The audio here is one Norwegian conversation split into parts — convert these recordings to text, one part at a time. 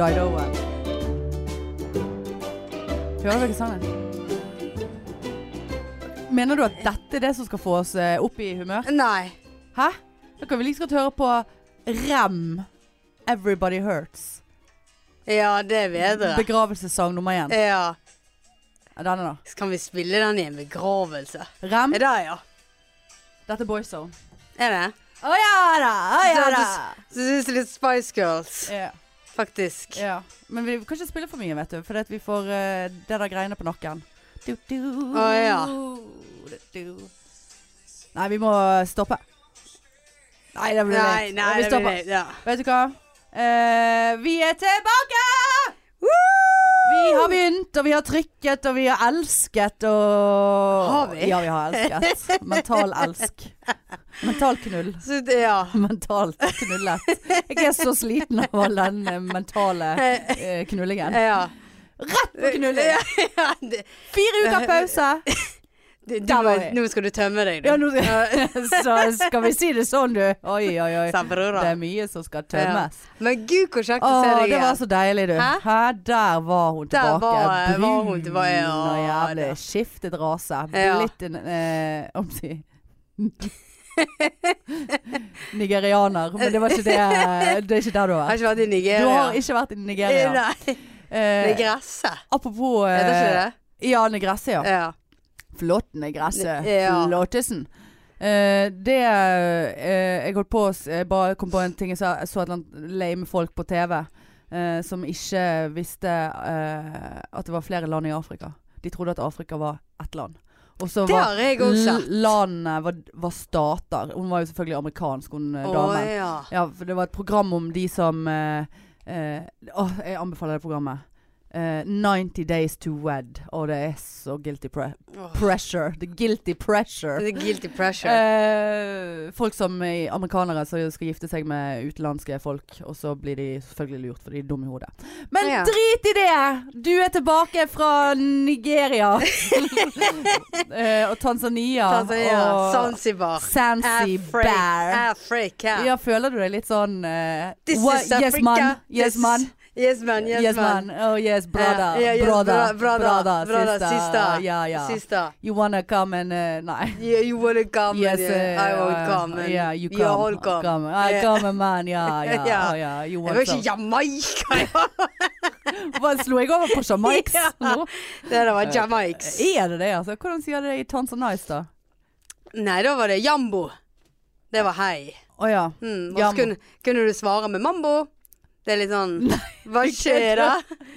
Didoen. Hører dere sangen? Mener du at dette er det som skal få oss eh, opp i humør? Nei. Hæ? Da kan vi like godt høre på Rem. Everybody Hurts. Ja, det er bedre. Begravelsessang nummer én. Ja. Denne, da. Så kan vi spille den i en begravelse. Rem. Det, ja? Dette er Boyzone. Er det? Å ja da! Å ja da! Så det er litt Spice Girls, Ja, faktisk. ja. Men vi kan ikke spille for mye, vet du. For vi får uh, det der greiene på nakken. Du, du, Å, ja. du. Nei, vi må stoppe. Nei, det blir leit. nei, vi stopper. ja. Vet du hva? Uh, vi er tilbake! Vi har begynt, og vi har trykket, og vi har elsket, og Har vi? Ja, vi har elsket. Mental elsk. Mental knull. Så det, ja. Mentalt knullet. Jeg er så sliten av all den eh, mentale eh, knullingen. Ja. Rett på knulling! Fire uker pause. Du, vi. nå skal du tømme deg, du. Ja, nå, så skal vi si det sånn, du. Oi, oi, oi. Det er mye som skal tømmes. Men gud, hvor kjekt å se deg det var så deilig, du. Hæ? Hæ? Der var hun Der tilbake. var- Brun var hun tilbake, ja, og jævlig. Skiftet rase. Ja. Blitt en eh, Om si Nigerianer. Men det var ikke det Det er ikke der du har Har ikke vært i Nigeria. Du har ikke vært i Nigeria. Nei. Eh, Negresse. apropos eh, Heter ikke det? Ja, negresse, ja. Ja. Flott gresset. Ja. Flottesen. Uh, det uh, Jeg holdt på å Jeg bare kom på en ting. Jeg så, jeg så et eller annet lame folk på TV uh, som ikke visste eh, at det var flere land i Afrika. De trodde at Afrika var ett land. Og så var landene var, var stater. Hun var jo selvfølgelig amerikansk, hun oh, damen. ja. Ja, for det var et program om de som eh, eh, jeg anbefaler det programmet. Eh, 90 Days to Wed. Og det er så guilty pre oh. pressure. The guilty pressure. Er guilty pressure. Uh, folk som er amerikanere som skal gifte seg med utenlandske folk, og så blir de selvfølgelig lurt, for de er dumme i hodet. Men Ja. drit i det! Du er tilbake fra Nigeria. uh, og Tanzania. Tanzania, og Zanzibar, Zanzibar. Afrika. Ja, føler du deg litt sånn eh, This what- is Yes, Africa. man. Yes, man. Yes, man. Yes, Yes, man. man. Oh, yes, brother. Ja, yeah, yes, brother. bra- brother. Brother, sister. sister. Yeah, yeah. Sister. You wanna come and uh, Nei. Yeah, you wanna come Yes, and, uh, I uh, come. And yeah, you you all come. come. I Yeah. come, man. Ja, ja. Ja. Oh, yeah. You want var ikke. Jamaica, ja. Hva, Slo jeg over på Jamaics Ja. nå? Det der var Jamaics. Er det det, altså? Hvordan sier det i Tanzanice, da? Nei, da var det jambo. Det var hei. Å ja. Mm, og så Jambo. kunne, kunne du svare med mambo. Det er litt sånn Hva skjer da?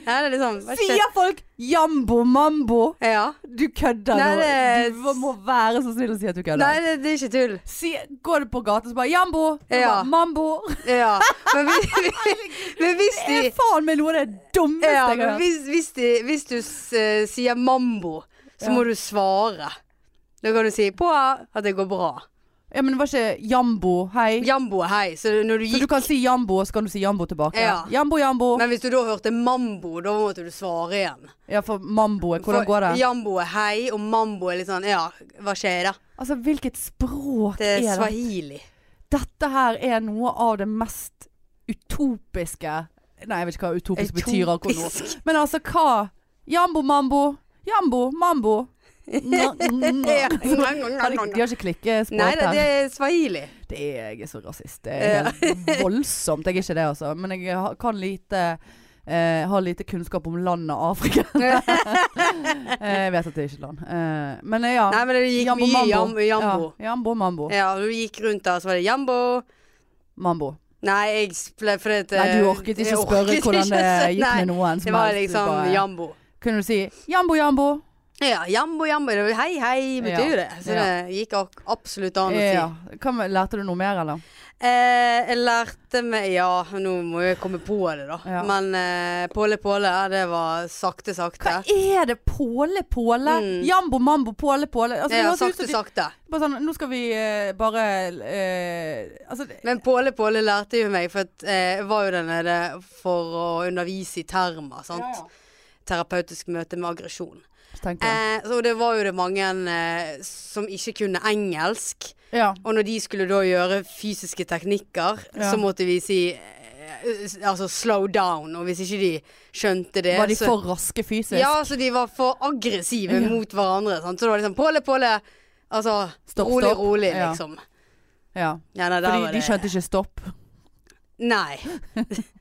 Ja, det er litt sånn hva skjer? Sier folk jambo mambo? Ja. Du kødder nå. det- Du må være så snill å si at du kødder. Nei, det, det er ikke tull. Si, går du på gata så bare Jambo! Ja. bare, Mambo! Ja. Men, hvis, men hvis Det er faen meg noe av det dummeste ja, jeg har hørt. hvis, hvis, de, hvis du eh, sier mambo, så Ja. må du svare. Da kan du si på at det går bra. Ja, men det var ikke jambo, hei. Jambo hei. Så når du gikk Så du kan si jambo, og så kan du si jambo tilbake. Ja. Jambo, jambo. Men hvis du da hørte mambo, da måtte du svare igjen. Ja, for mambo, hvordan For går det? Jambo er hei, og mambo er litt sånn ja, hva skjer da? Altså, hvilket språk Det er det? swahili. Dette her er noe av det mest utopiske Nei, jeg vet ikke hva utopisk betyr akkurat nå. Utopisk. Men altså, hva? Jambo, mambo. Jambo, mambo. Ja. de, har ikke klikkespråk Nei, det, det er swahili. Det er jeg er så rasist. Det er helt voldsomt. Jeg er ikke det, altså. Men jeg kan lite eh, har lite kunnskap om landet Afrika. Eh, jeg vet at det er ikke land. Eh, men eh, ja. Nei, men det gikk Jambo, mye jambo. jambo. Ja, jambo, mambo. Ja, du gikk rundt der, så var det jambo. Mambo. Nei, jeg ble fordi at Nei, du orket ikke spørre orket hvordan det gikk med noen som Det var. Liksom bare- jambo. Kunne du si jambo, jambo? Ja, jambo, jambo. Det var Hei, hei betyr Ja. det. Så Ja. det gikk absolutt an å si. Ja. Hva lærte du noe mer, eller? Eh, jeg lærte meg Ja, nå må jeg komme på det, da. Ja. Men eh, Påle Påle, det var sakte, sakte. Hva er det? Påle, påle? Mm. Jambo, mambo, påle, påle? Altså, Ja, sakte, de- sakte. Bare sånn, nå skal vi eh, bare eh, Altså, Men Påle Påle lærte jo meg, for eh, jeg var jo der nede for å undervise i termer. Sant? Terapeutisk møte med aggresjon. Eh, så det var jo det mange eh, som ikke kunne engelsk. Ja. Og når de skulle da gjøre fysiske teknikker, Ja. så måtte vi si eh, altså slow down. Og hvis ikke de skjønte det Var de så, for raske fysisk? Ja, så de var for aggressive Ja. mot hverandre. Sant? Så det var liksom Påle, Påle. Altså Stopp, rolig, stopp. rolig, liksom. Ja. Ja, nei, Fordi de skjønte ikke stopp. Nei.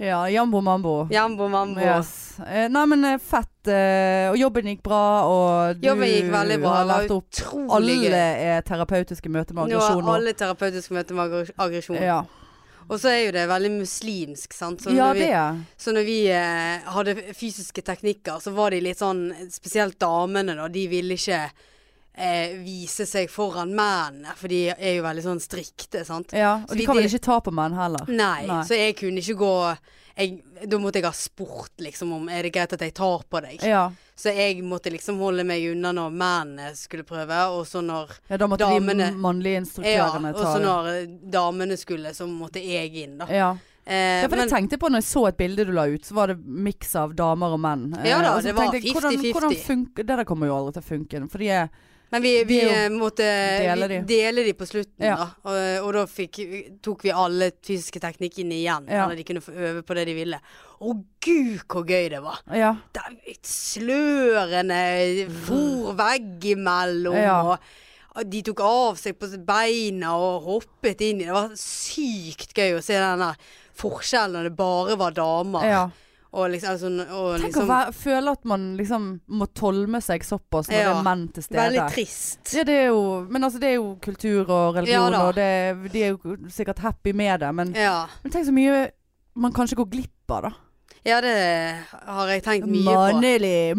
Ja, jambo mambo. Jambo mambo. Yes. Eh, nei, men eh, fett. Eh, og jobben gikk bra, og du Jobben gikk veldig bra. har lært opp utrolig Alle er terapeutiske møter med Nå er alle terapeutiske møter med aggr- aggresjon. Ja, Og så er jo det veldig muslimsk, sant. Så ja når vi, det. så når vi eh, hadde fysiske teknikker, så var de litt sånn Spesielt damene, da. De ville ikke eh, vise seg foran mennene, for de er jo veldig sånn strikte, sant. Ja, og Så de vi- kan vel ikke ta på menn heller. Nei, Nei. så jeg kunne ikke gå jeg, Da måtte jeg ha spurt, liksom, om er det greit at jeg tar på deg. Ja, Så jeg måtte liksom holde meg unna når mennene skulle prøve, og så når ja da måtte Damene- de mannlige Ja, instruktørene og så når damene skulle, så måtte jeg inn, da. Ja. Eh, ja, for men- jeg tenkte på når jeg så et bilde du la ut, så var det miks av damer og menn. Eh, Ja da, eh, det var tenkte jeg, 50-50. Hvordan Det der kommer jo aldri til å funke. For de er Men vi, vi jo- eh, måtte Dele de. dele de på slutten, Ja. da. Og, og da fikk, tok vi alle fysiske teknikkene igjen. Ja. Eller de kunne få øve på det de ville. Å gud, hvor gøy det var! Ja. Det slørene for veggimellom, Ja. og de tok av seg på beina og hoppet inn i Det var sykt gøy å se den forskjellen når det bare var damer. ja. Og liksom, altså, og Tenk liksom å være, føle at man liksom må tolme seg såpass når det er menn til stede. Veldig trist. Ja, det er jo, men altså, det er jo kultur og religion, ja, og det, de er jo sikkert happy med det. Men, Ja. men tenk så mye man kanskje går glipp av, da. Ja, det har jeg tenkt mye på.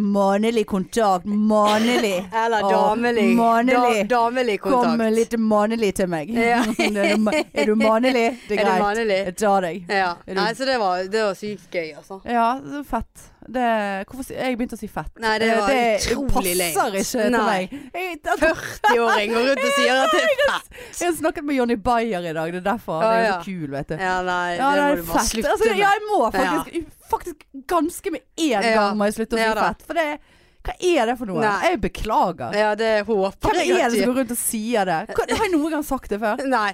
Mannlig, kontakt. Mannlig. Eller damelig. manelig. Da, damelig Kom kontakt. litt mannlig til meg. Ja. er, du, ma- du mannlig? Det er Er greit. Jeg tar deg. Ja. Du- Nei, så det var, det var sykt gøy, altså. Ja, det er fett. Det, hvorfor jeg begynte å si fett. Nei, det Eh, var utrolig lame. passer ikke til Nei. meg. Jeg, jeg, 40-åring går rundt og sier at det er fett. jeg har snakket med Jonny Bayer i dag, det er derfor. Å, det er jo så kul, vet du. Ja, nei, Ja, det må du bare slutte altså, med. Ja, jeg må faktisk, faktisk ganske med en Ja. gang må jeg slutte å si Ja fett. For det hva er det for noe? Nei. Jeg beklager. Ja, det håper Hvem er det som går rundt og sier det? Hva, har jeg noen gang sagt det før? Nei.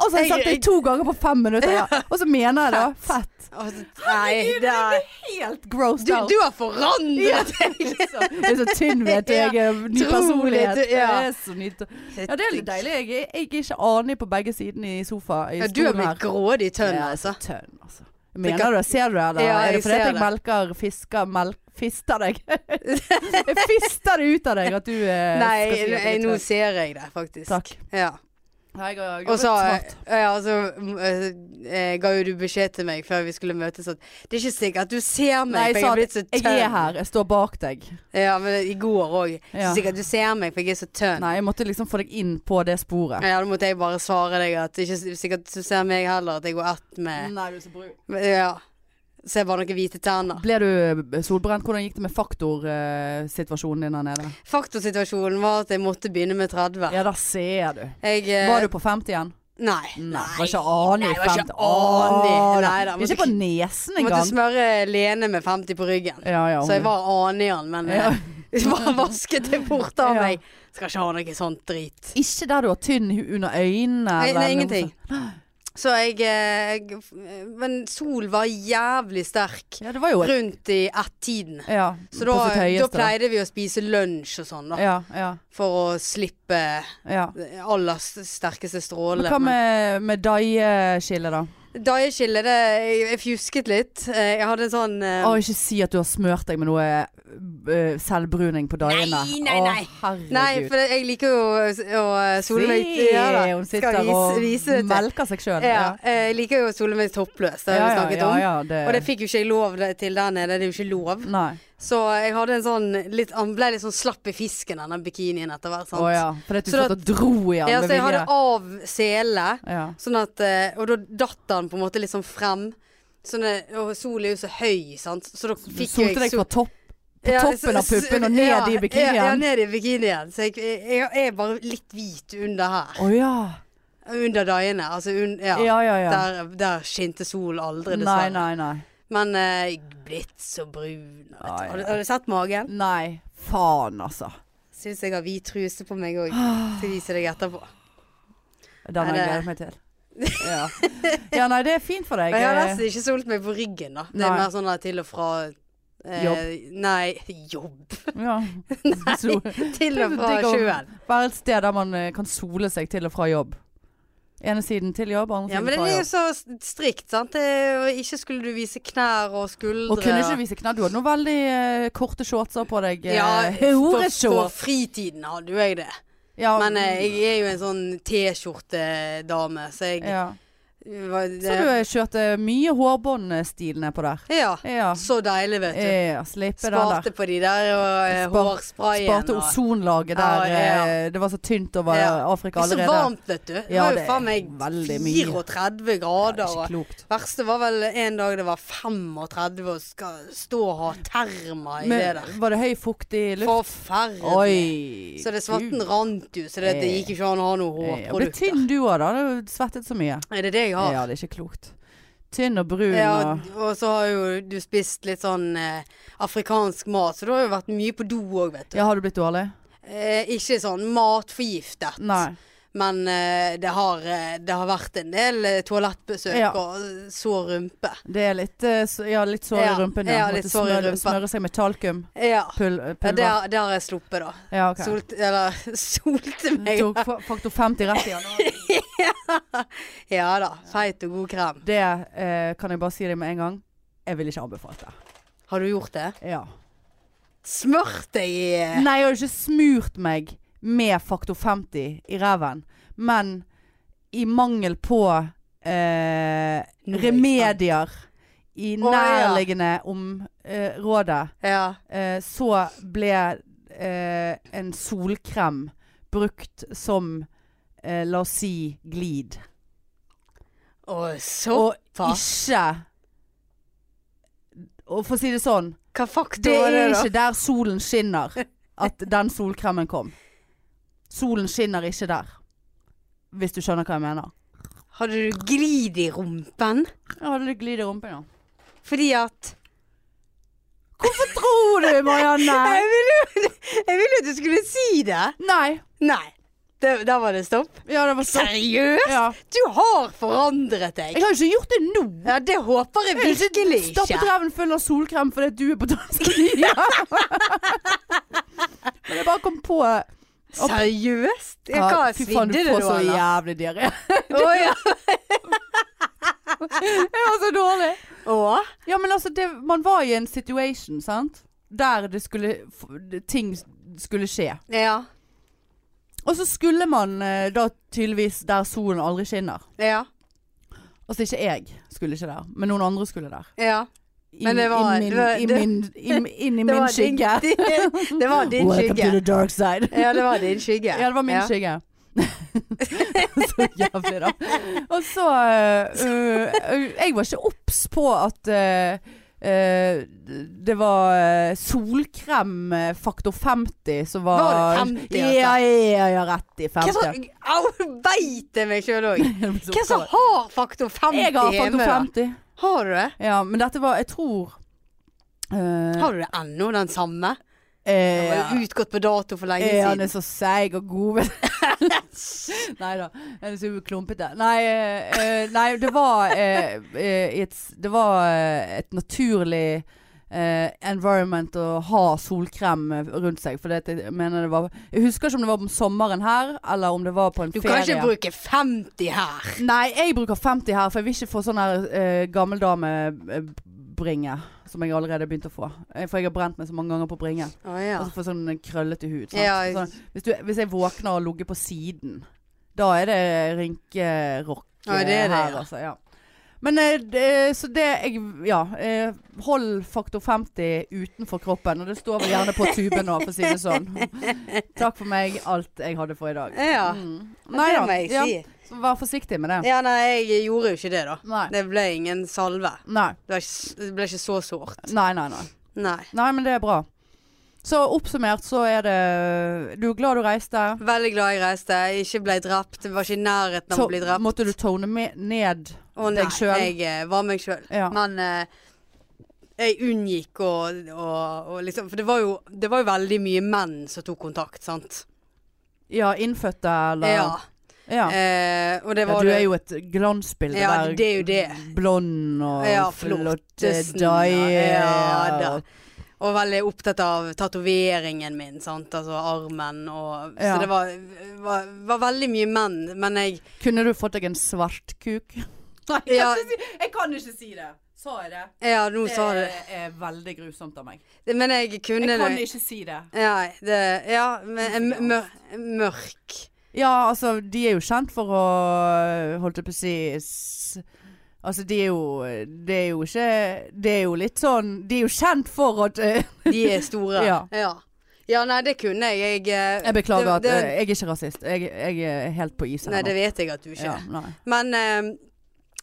Og så har jeg sagt det to ganger på fem minutter, ja. og så mener jeg det. Fett. Altså, nei, det er Helt grossed du, out. du har forandret deg! Jeg er så tynn, vet du. Jeg er ny personlighet. ja. Jeg er så nytt. Ja, det er litt deilig. Jeg er, jeg er ikke anig på begge sidene i sofa Ja, du har blitt grådig tønn, er altså. tønn, altså. Mener du det? Ser du det, eller? Ja, er det fordi at jeg melker, fisker, melk, fister deg? jeg fister det ut av deg at du eh, Nei, skal si det? jeg jeg, er nå ser jeg det, faktisk. Takk. Ja. Jeg Og så ja, så, eh, eh, ga jo du beskjed til meg før vi skulle møtes at det er ikke sikkert du ser meg, Nei, for jeg er blitt så tønn. jeg er her, jeg står bak deg. Ja, men i går òg. Ja. Sikkert du ser meg, for jeg er så tønn. Nei, jeg måtte liksom få deg inn på det sporet. Ja, da måtte jeg bare svare deg at ikke sikkert du ser meg heller, at jeg går ett med Nei, du er så brun. Ja. Ser var noen hvite tenner. Ble du eh, solbrent? Hvordan gikk det med faktorsituasjonen din der nede? Faktorsituasjonen var at jeg måtte begynne med 30. Ja, da ser du. Jeg eh, Var du på 50 igjen? Nei. Nei, var ikke Ani i jeg var 50. ikke aning. Åh, Nei da, Ikke på nesen Måtte smøre Lene med 50 på ryggen. Ja, ja, Så jeg var anian, men ja. eh, bare vasket det bort av meg. Skal ikke ha noe sånt drit. Ikke der du har tynn under øynene? Nei, nei, ingenting. sånt. Så jeg, eh, jeg Men sol var jævlig sterk Ja, det var et rundt i ett-tiden. Ja, Så da, da pleide vi å spise lunsj og sånn, da. Ja, ja, For å slippe ja. aller sterkeste sterkeste Men hva med medailleskille, da? Daieskille, det Jeg, jeg fjusket litt. Eh, Jeg hadde en sånn eh, Å, ikke si at du har smørt deg med noe eh, selvbruning på dagene. Nei, nei, nei. Å, herregud. Nei, for jeg liker jo å, å sole meg Se, ja, da. hun sitter vise, og vise melker seg sjøl. Ja, jeg liker jo å sole meg toppløs, det har vi snakket om. ja, det, Og det fikk jo ikke jeg lov til der nede, det er jo ikke lov. Nei. Så jeg hadde en sånn litt, Han ble litt sånn slapp i fisken, denne bikinien etter hvert. sant? Å ja. Fordi at du satt og dro i den Ja, så jeg hadde av sele, Ja. sånn at eh, Og da datt han på en måte litt sånn frem. Sånn, og solen er jo så høy, sant. Så da fikk jo solte jeg deg sol- på, topp, på Ja, toppen av puppen og ned ja, i Ja, ja, ned i bikinien. Så jeg, jeg, jeg er bare litt hvit under her. Å ja. Under dagene. Altså un, ja. Ja, ja, ja. Der, der skinte sol aldri, dessverre. nei, nei. nei. Men eh, jeg er blitt så brun. Vet. Ah, har, du, har du sett magen? Nei. Faen, altså. Syns jeg har hvit truse på meg òg. Skal vise deg etterpå. Den har jeg det- gledet meg til. Ja. ja, nei, det er fint for deg. Men Jeg har Eh, nesten ikke solt meg på ryggen, da. Det er Nei. mer sånn der til og fra eh, Jobb. Nei, jobb. Ja. nei, Til og fra sjøen. være et sted der man eh, kan sole seg til og fra jobb. Ene siden til jobb, andre Ja, siden men det er jo så strikt, sant. Det, ikke skulle du vise knær og skuldre. Og kunne ikke vise knær. Du hadde noen veldig uh, korte shortser på deg. Ja, for, for fritiden hadde jo jeg det. Ja, Men uh, jeg er jo en sånn T-skjortedame, så jeg ja. Så du eh, kjørte mye hårbåndstilene på der. Ja. Ja. Så deilig, vet du. ja. Sparte på de der og eh, Spar- hårsprayen. Sparte og- ozonlaget Ja, der. ja. eh, Det var så tynt over Ja. Afrika Det er så varmt, vet du. Det Ja, var det jo faen meg veldig mye. 34 grader. Ja, og verste var vel en dag det var 35 og skal stå og ha terma i det der. var det høy fuktig luft? Forferdelig. Oi. Så det svetten rant jo, så det, det gikk ikke an å ha noe hårprodukter. ble tynn du òg, da. Du svettet så mye. Er det det jeg har? Ja, det er ikke klokt. Tynn og brun Ja, og og så har jo du spist litt sånn eh, afrikansk mat, så du har jo vært mye på do òg, vet du. Ja, har du blitt dårlig? Eh, ikke sånn matforgiftet, Nei. men eh, det, har, eh, det har vært en del eh, toalettbesøk Ja. og sår rumpe. Det er litt, eh, ja, litt sår i rumpen. ja, ja litt sår i rumpen. smøre seg med talkum. Ja. Pul, pulver. det, har- det har jeg sluppet, da. Ja, ok. Solt, eller solte meg. Tok faktor 50 rett i den. Ja da. Feit og god krem. Det eh, kan jeg bare si deg med en gang. Jeg vil ikke anbefalt det. Har du gjort det? Ja. Smurt deg i Nei, jeg har ikke smurt meg med faktor 50 i ræven. Men i mangel på eh, remedier i nærliggende området, Ja. eh, så ble eh, en solkrem brukt som eh, la oss si glid. Og såpass. ikke Og for å si det sånn Hva faktor Det var det, er da? ikke der solen skinner at den solkremen kom. Solen skinner ikke der. Hvis du skjønner hva jeg mener. Hadde du glid i rumpen? Jeg hadde litt glid i rumpen, ja. Fordi at Hvorfor tror du, Marianne? Jeg ville jo jeg ville jo at du skulle si det. Nei. Nei. Det, der var det stopp. Ja, det var stopp. Seriøst? Ja. Du har forandret deg. Jeg har jo ikke gjort det nå. Ja, det håper jeg virkelig ikke stappet ræven full av solkrem fordi du er på Tanzania. Men jeg bare kom på Seriøst? Ja, hva det da? du svidde får så jævlig diaré. oh, ja. Jeg var så dårlig. Å? Ja, men altså, det, man var i en situation, sant? Der det skulle Ting skulle skje. Ja. Og så skulle man eh, da tydeligvis der solen aldri skinner. Ja. Altså ikke jeg skulle ikke der, men noen andre skulle der. Ja. Men det var- inn, min, det var- inn, det- min, inn, inn i Det min var din, skygge. det var din Welcome to the skygge. dark side. Ja, det var din skygge. Ja, det var min skygge. så jævlig, da. Og så øh, øh, Jeg var ikke obs på at øh, øh, det var øh, solkrem øh, faktor 50 som var Var det 50, altså? Ja, ja, ja, rett i Hvem 50. som Au, beit jeg meg sjøl òg. Hvem som har faktor 50 Jeg har faktor da? 50. Har du det? Ja, men dette var Jeg tror uh, Har du det ennå, den samme? Eh, jo utgått på dato for lenge siden. han er så seig og god. nei da, han er så klumpete. Nei, eh, eh, nei det var eh, eh, et, Det var eh, et naturlig eh, environment å ha solkrem eh, rundt seg. For det, jeg mener det var Jeg husker ikke om det var om sommeren her, eller om det var på en ferie. Du kan ferie. ikke bruke 50 her. Nei, jeg bruker 50 her, for jeg vil ikke få sånn her eh, gammeldamebringe. Som jeg allerede har begynt å få. Eh, For jeg har brent meg så mange ganger på bringe. Oh, ja. Og så får sånn krøllete hud. Jeg- sånn, hvis, du, hvis jeg våkner og ligger på siden, da er det rynkerock er det, her, altså. Ja. Men eh, det, så det jeg Ja. Eh, hold faktor 50 utenfor kroppen. Og det står vel gjerne på tuben nå, for å si det sånn. Takk for meg. Alt jeg hadde for i dag. Ja, Mm. det må jeg ja, si. så vær forsiktig med det. Ja, nei, jeg gjorde jo ikke det, da. Nei. Det ble ingen salve. Nei. Det, ble ikke, det ble ikke så sårt. Nei, nei, nei. Nei. Nei, men det er bra. Så oppsummert så er det Du er glad du reiste. Veldig glad jeg reiste. Jeg ikke ble drept. Jeg var ikke i nærheten av å bli drept. måtte du tone ned Å nei, deg sjøl? jeg eh, var meg sjøl. Ja. Men eh, jeg unngikk å liksom For det var, jo, det var jo veldig mye menn som tok kontakt, sant. Ja, innfødte eller Ja. Ja. Eh, og det ja, du er jo et glansbilde Ja, der. det er jo det. Blond og Ja, flotte deier. ja. Og veldig opptatt av tatoveringen min, sant. Altså armen og. Så det var, var, var veldig mye menn. Men jeg Kunne du fått deg en svart kuk? Nei, jeg, Ja. kan si, jeg kan ikke si det. Sa jeg det? Ja, nå sa du Det er veldig grusomt av meg. det. Men jeg kunne Jeg kan det. ikke si det. Ja, det, ja men en mør, mørk. Ja, altså, de er jo kjent for å Holdt jeg på å si Altså, de er jo Det er jo ikke Det er jo litt sånn De er jo kjent for at eh, De er store. Ja. ja. Ja, nei, det kunne jeg. Jeg, eh, Jeg beklager at det, at jeg er ikke rasist. Jeg, jeg er helt på is her Nei, nå. det vet jeg at du ikke er. Ja, Men eh,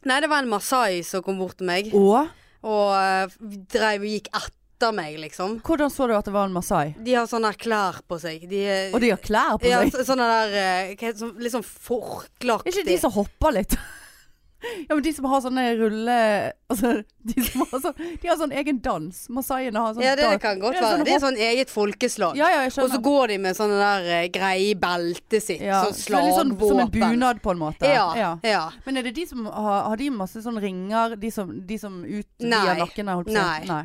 Nei, det var en masai som kom bort til meg, Og og eh, drev, og gikk etter meg, liksom. hvordan så du at det var en masai? De har sånne her klær på seg. De, er- Og de har klær på ja, seg? så- sånne der eh, hva heter det, sånn- Litt sånn Er ikke de som hopper litt? ja, men de som har sånne rulle... Altså, de som har sånn De har sånn egen dans. Masaiene har sånn Ja, det, dans. kan godt være. Det er sånn eget folkeslag. Ja, ja, jeg Og så går de med sånne der uh, greie i beltet sitt. Ja, Sånn er sånn, som en bunad, på en måte. Ja, ja. ja. Men er det de som har, har de masse sånne ringer, de som, de som ut via nakken? Si? Nei.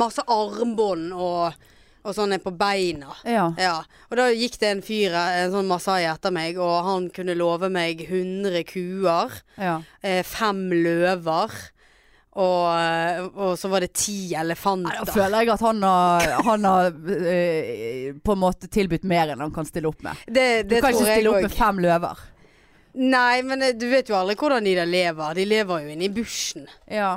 Masse armbånd og, og sånne på beina. Ja. Ja, og da gikk det en fyr, en sånn masai etter meg, og han kunne love meg 100 kuer, ja. eh, fem løver, og, eh, og så var det ti Nei, Da føler jeg at han har, han har eh, på en måte tilbudt mer enn han kan stille opp med. Det, Du kan tror ikke stille opp med fem løver. Nei, men eh, du vet jo aldri hvordan de der lever. De lever jo inne i bushen, Ja.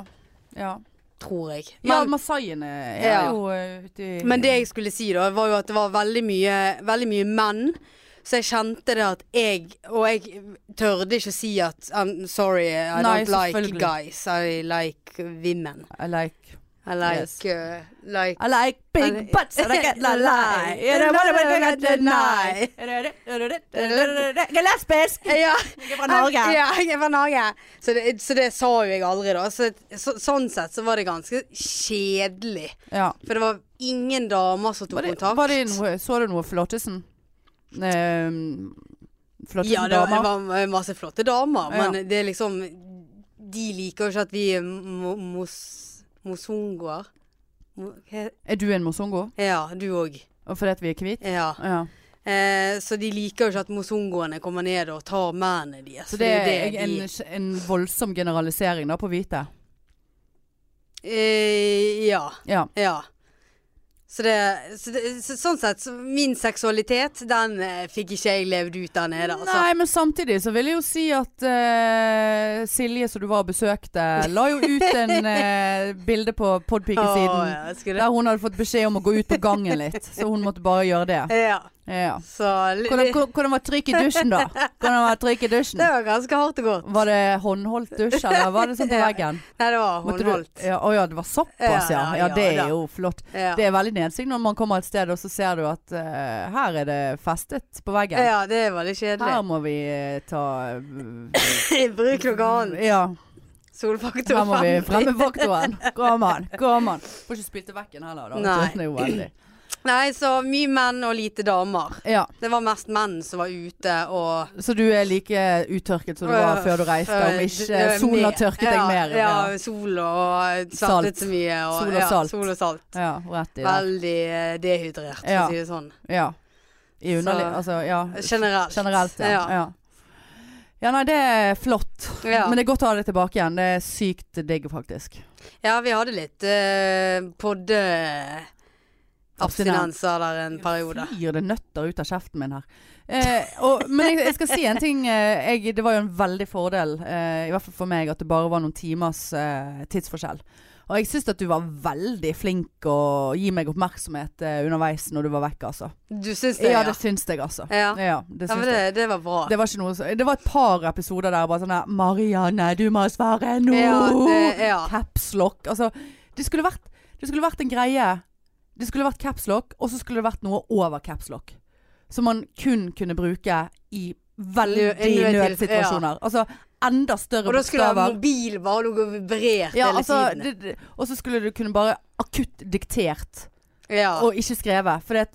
ja. Tror jeg. ja, Men, masaiene er Ja. jo uti ute i men det jeg skulle si da, var jo at det var veldig mye, veldig mye menn. Så jeg kjente det at jeg Og jeg tørde ikke å si at I'm sorry, I Nei, don't like guys. I like women. I like I like Yes. uh, like I like big I- butts and I can't lie. Lie. You know what I Deny. lesbisk! Ja. Jeg er fra Norge. Ja, jeg er fra Norge. Så det, så det sa jo jeg aldri, da. Så, så, sånn sett så var det ganske kjedelig. Ja. For det var ingen damer som tok Var det, kontakt. var det noe, så du noe Flottesen? Um, Flottesen ja, det var, var masse flotte damer, Ja. men det er liksom De liker jo ikke at vi er mos, mosongoer. Mo- Er du en mosongo? Ja, du òg. Og fordi at vi er hvite? Ja. Ja. Eh, så de liker jo ikke at mosongoene kommer ned og tar mennene deres. Så for det er en, de en voldsom generalisering da på hvite? eh, Ja. Ja. Ja. Så det, så det så, Sånn sett, så min seksualitet, den eh, fikk ikke jeg levd ut der nede, altså. Nei, men samtidig så vil jeg jo si at eh, Silje, som du var og besøkte, la jo ut en eh, bilde på Podpikesiden Å, ja, skulle. Der hun hadde fått beskjed om å gå ut på gangen litt, så hun måtte bare gjøre det. Ja. Ja. Så Hvordan, hvordan- var trykk i dusjen, da? Hvordan var trykk i dusjen? Det var ganske hardt og godt. Var det håndholdt dusj, eller var det sånn på veggen? Nei, det var håndholdt. Å. Ja, oh, ja, det var såpass, ja. Ja, Ja, det er jo flott. Det er veldig nedsig når man kommer et sted og så ser du at uh, her er det festet på veggen. ja, det er veldig kjedelig. Her må vi eh, ta Bruk noe annet. Ja, Solfaktor her må vi fremme faktoren. Kom an, kom an. Får ikke spilt til vekken heller, da. Nei. Det er jo veldig. Nei, så mye menn og lite damer. Ja, Det var mest menn som var ute og Så du er like uttørket som du var før du reiste, om ikke Øh, solen har tørket deg mer? Ja, Ja, sol og saltet så mye. Og, Sol og salt. Sol og salt. ja rett. Veldig eh, dehydrert, for Ja. å si det sånn. Ja. I underlig, Så- altså, ja. Generelt. Generelt, ja. Ja. nei, det er flott. Ja. Men det er godt å ha det tilbake igjen. Det er sykt digg, faktisk. Ja, vi hadde litt uh, podde... Abstinenser der en periode. Flyr det nøtter ut av kjeften min her. Eh, og, men jeg, jeg skal si en ting. Eh, jeg, det var jo en veldig fordel, eh, i hvert fall for meg, at det bare var noen timers eh, tidsforskjell. Og jeg syns at du var veldig flink å gi meg oppmerksomhet eh, underveis når du var vekk, altså. Du syns det, Ja, ja? det syns jeg, altså. Ja. Ja, det syns ja, det, det var bra. Det var noe Det var et par episoder der bare sånn 'Marianne, du må svare nå!' Ja, det, ja. Capslock. Altså, det skulle vært Det skulle vært en greie Det skulle vært capslock, og så skulle det vært noe over capslock. Som man kun kunne bruke i veldig nødsituasjoner. Ja. Altså enda større Og da skulle bokstaver. mobilen bare ligge og vibrert Ja, hele altså, tiden. det, det, og så skulle du kunne bare akutt diktert Ja. og ikke skrevet. For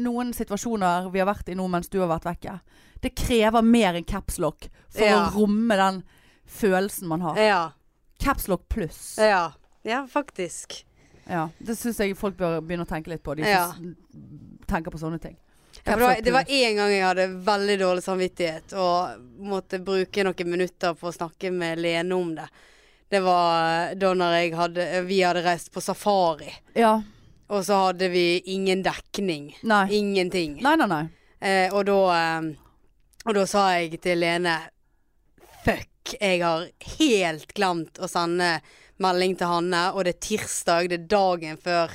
noen situasjoner vi har vært i nå mens du har vært vekke, det krever mer enn capslock for å romme den følelsen man har. ja. Capslock pluss. Ja. Ja, faktisk. Ja, det syns jeg folk bør begynne å tenke litt på, de Ja. tenker på sånne ting. Ja, det, var, det var en gang jeg hadde veldig dårlig samvittighet og måtte bruke noen minutter på å snakke med Lene om det. Det var da når jeg hadde, vi hadde reist på safari, Ja. og så hadde vi ingen dekning. Nei. Ingenting. Nei, nei, nei. Eh, og da eh, Og da sa jeg til Lene Fuck, jeg har helt glemt å sende melding til Hanne, og det er tirsdag, det er dagen før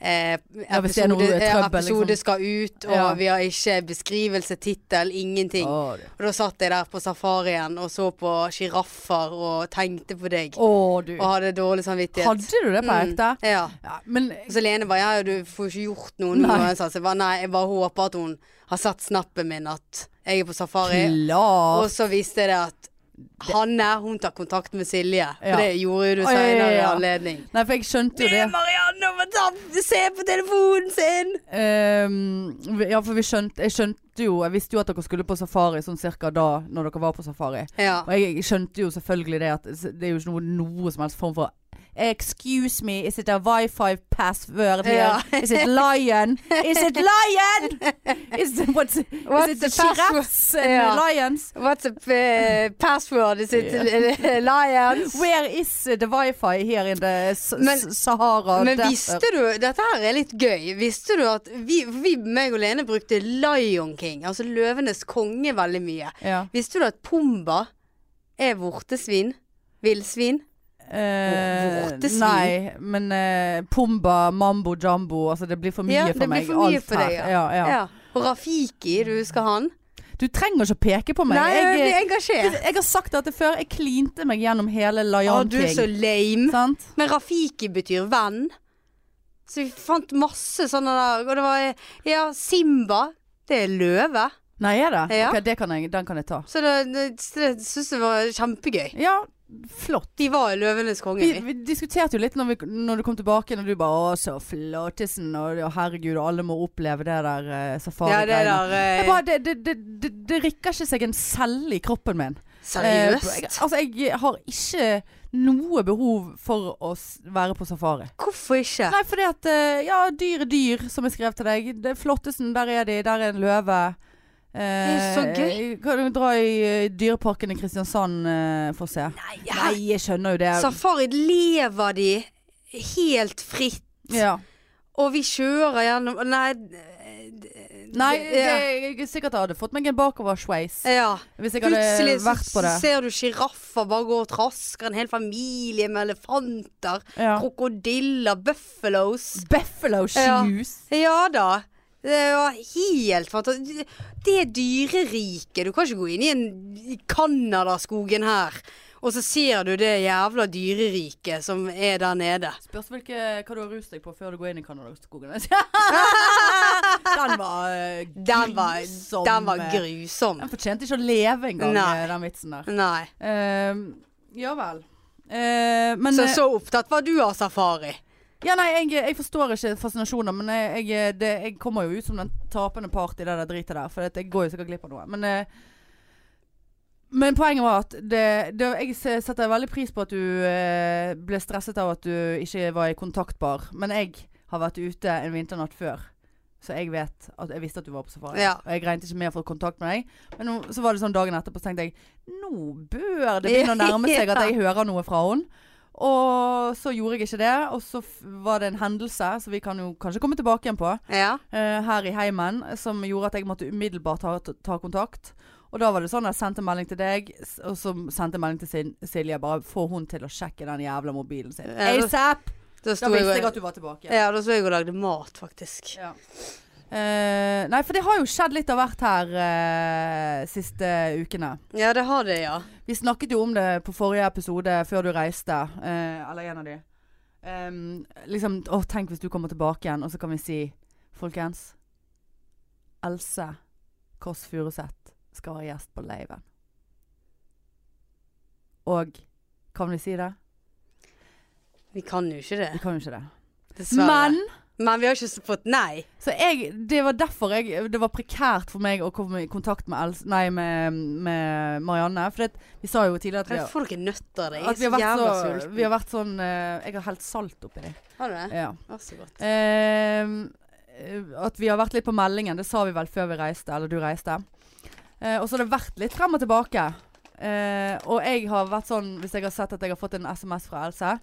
eh, Ja, hvis er episode, eh, trøbbel, episode liksom. skal ut, og Ja. vi har ikke beskrivelse, tittel, ingenting. Oh, Og da satt jeg der på safarien og så på sjiraffer og tenkte på deg. Oh. Og hadde dårlig samvittighet. Hadde du det på Mm, ekte? Ja. Ja, men så Lene bare ja, du får ikke gjort noe nå. Så jeg bare nei, jeg bare håper at hun har sett snappen min at jeg er på safari. klart. Og så viste det at Hanne, hun tar kontakt med Silje. For Ja. det gjorde jo du senere i anledning. Nei, for jeg skjønte jo det. Marianne må ta, se på telefonen sin! Um, ja, for vi skjønte, jeg skjønte jo Jeg visste jo at dere skulle på safari sånn cirka da når dere var på safari. Ja. Og jeg, jeg skjønte jo selvfølgelig det at det er jo ikke noe, noe som helst form for Excuse me, is it a wifi password here? Ja. Is it lion? Is it lion? Is it, what's, What's is it the giraffes and Ja. lions? What's the uh, password? Is it yeah. Lions? Where is the wifi here in the Men- Sahara? Men desert? visste du Dette her er litt gøy. Visste du at vi, vi meg og Lene brukte Lion King, altså Løvenes konge, veldig mye. Ja. Visste du at Pumba er vortesvin? Villsvin? Eh, nei, men eh, Pumba, Mambo Jumbo Altså, det blir for mye Ja, for det blir meg. for mye for deg, ja. Ja, ja. Og Rafiki, du husker han? Du trenger ikke å peke på meg. Nei, jeg jeg, blir engasjert. jeg har sagt dette før. Jeg klinte meg gjennom hele Å, Lion du er så lame. Sant? Men Rafiki betyr venn. Så vi fant masse sånne der. Og det var Ja, Simba. Det er løve. Nei, er det? Ja. Okay, det kan jeg, den kan jeg ta. Så det, det, det syns jeg var kjempegøy. Ja, flott. De var Løvenes konge. Vi, vi. diskuterte jo litt når, vi, når du kom tilbake, når du bare 'Å, så flottisen', og og herregud, alle må oppleve det der uh, Ja, det safari-greiene. Jeg eh, bare, det, det, det, det, det rikker ikke seg en celle i kroppen min. Eh, Seriøst? jeg, altså, jeg har ikke noe behov for å være på safari. Hvorfor ikke? Nei, fordi at eh, Ja, dyr er dyr, som jeg skrev til deg. Det Flottesen, der er de. Der er en løve. Eh, så gøy. Kan du dra i eh, Dyreparken i Kristiansand eh, for å se? Nei, Nei, jeg skjønner jo det. Safari lever de helt fritt. Ja. Og vi kjører gjennom Nei Nei, ja. jeg er sikkert hadde fått meg en bakoversveis. ja. Hvis jeg hadde Plutselig vært på det. ser du sjiraffer bare gå og trasker. En hel familie med elefanter. Ja. Krokodiller. Buffalos. Buffalo Ja. shoes. Ja da. Det var helt fantastisk. Det er dyreriket. Du kan ikke gå inn i en Canadaskogen her, og så ser du det jævla dyreriket som er der nede. Spørs hvilke, hva du har rust deg på før du går inn i Canadaskogen. den var eh, Den var, grusom. den var grusom. Den fortjente ikke å leve engang, Nei. eh, den vitsen der. Nei. Uh, ja vel. Uh, men Så så opptatt var du av safari. Ja, nei, jeg, jeg forstår ikke fascinasjonen, men jeg, jeg, det, jeg kommer jo ut som den tapende part i det der dritet der. For jeg går jo sikkert glipp av noe. Men, eh, men poenget var at det, det, jeg se- setter veldig pris på at du eh, ble stresset av at du ikke var i kontaktbar. Men jeg har vært ute en vinternatt før. Så jeg vet at jeg visste at du var på safari. Ja. Og jeg regnet ikke med å få kontakt med deg. Men nå, så var det sånn dagen etterpå, så tenkte jeg nå bør det begynne å nærme seg at jeg hører noe fra henne. Og så gjorde jeg ikke det, og så var det en hendelse, som vi kan jo kanskje komme tilbake igjen på, Ja. uh, her i heimen, som gjorde at jeg måtte umiddelbart ta, ta kontakt. Og da var det sånn at jeg sendte melding til deg, og så sendte jeg melding til Sil- Silje. Bare få hun til å sjekke den jævla mobilen sin. Ja, da- ASAP! Da Da sto visste jeg, jeg at du var tilbake. ja, da sto jeg og lagde mat, faktisk. Ja. Eh, nei, for det har jo skjedd litt av hvert her uh, siste ukene. Ja, det har det, ja. Vi snakket jo om det på forrige episode før du reiste. Uh, eller en av de. Um, liksom, å, tenk hvis du kommer tilbake igjen, og så kan vi si Folkens. Else Kåss Furuseth skal være gjest på Leiven. Og kan vi si det? Vi kan jo ikke det. Vi kan jo ikke det. Dessverre. Men Men vi har ikke fått nei. Så jeg, det var derfor jeg, det var prekært for meg å komme i kontakt med, Els, nei, med, med Marianne. For det, vi sa jo tidligere at vi, har- får noen nøtter. Jeg at er vi, så har vært så, sulten. vi har vært sånn eh, Jeg har helt salt oppi det. Har du det? Ja. Vær så godt. Eh, at vi har vært litt på meldingen. Det sa vi vel før vi reiste, eller du reiste. Eh, og så har det vært litt frem og tilbake. Eh, og jeg har vært sånn, hvis jeg har sett at jeg har fått en SMS fra Else,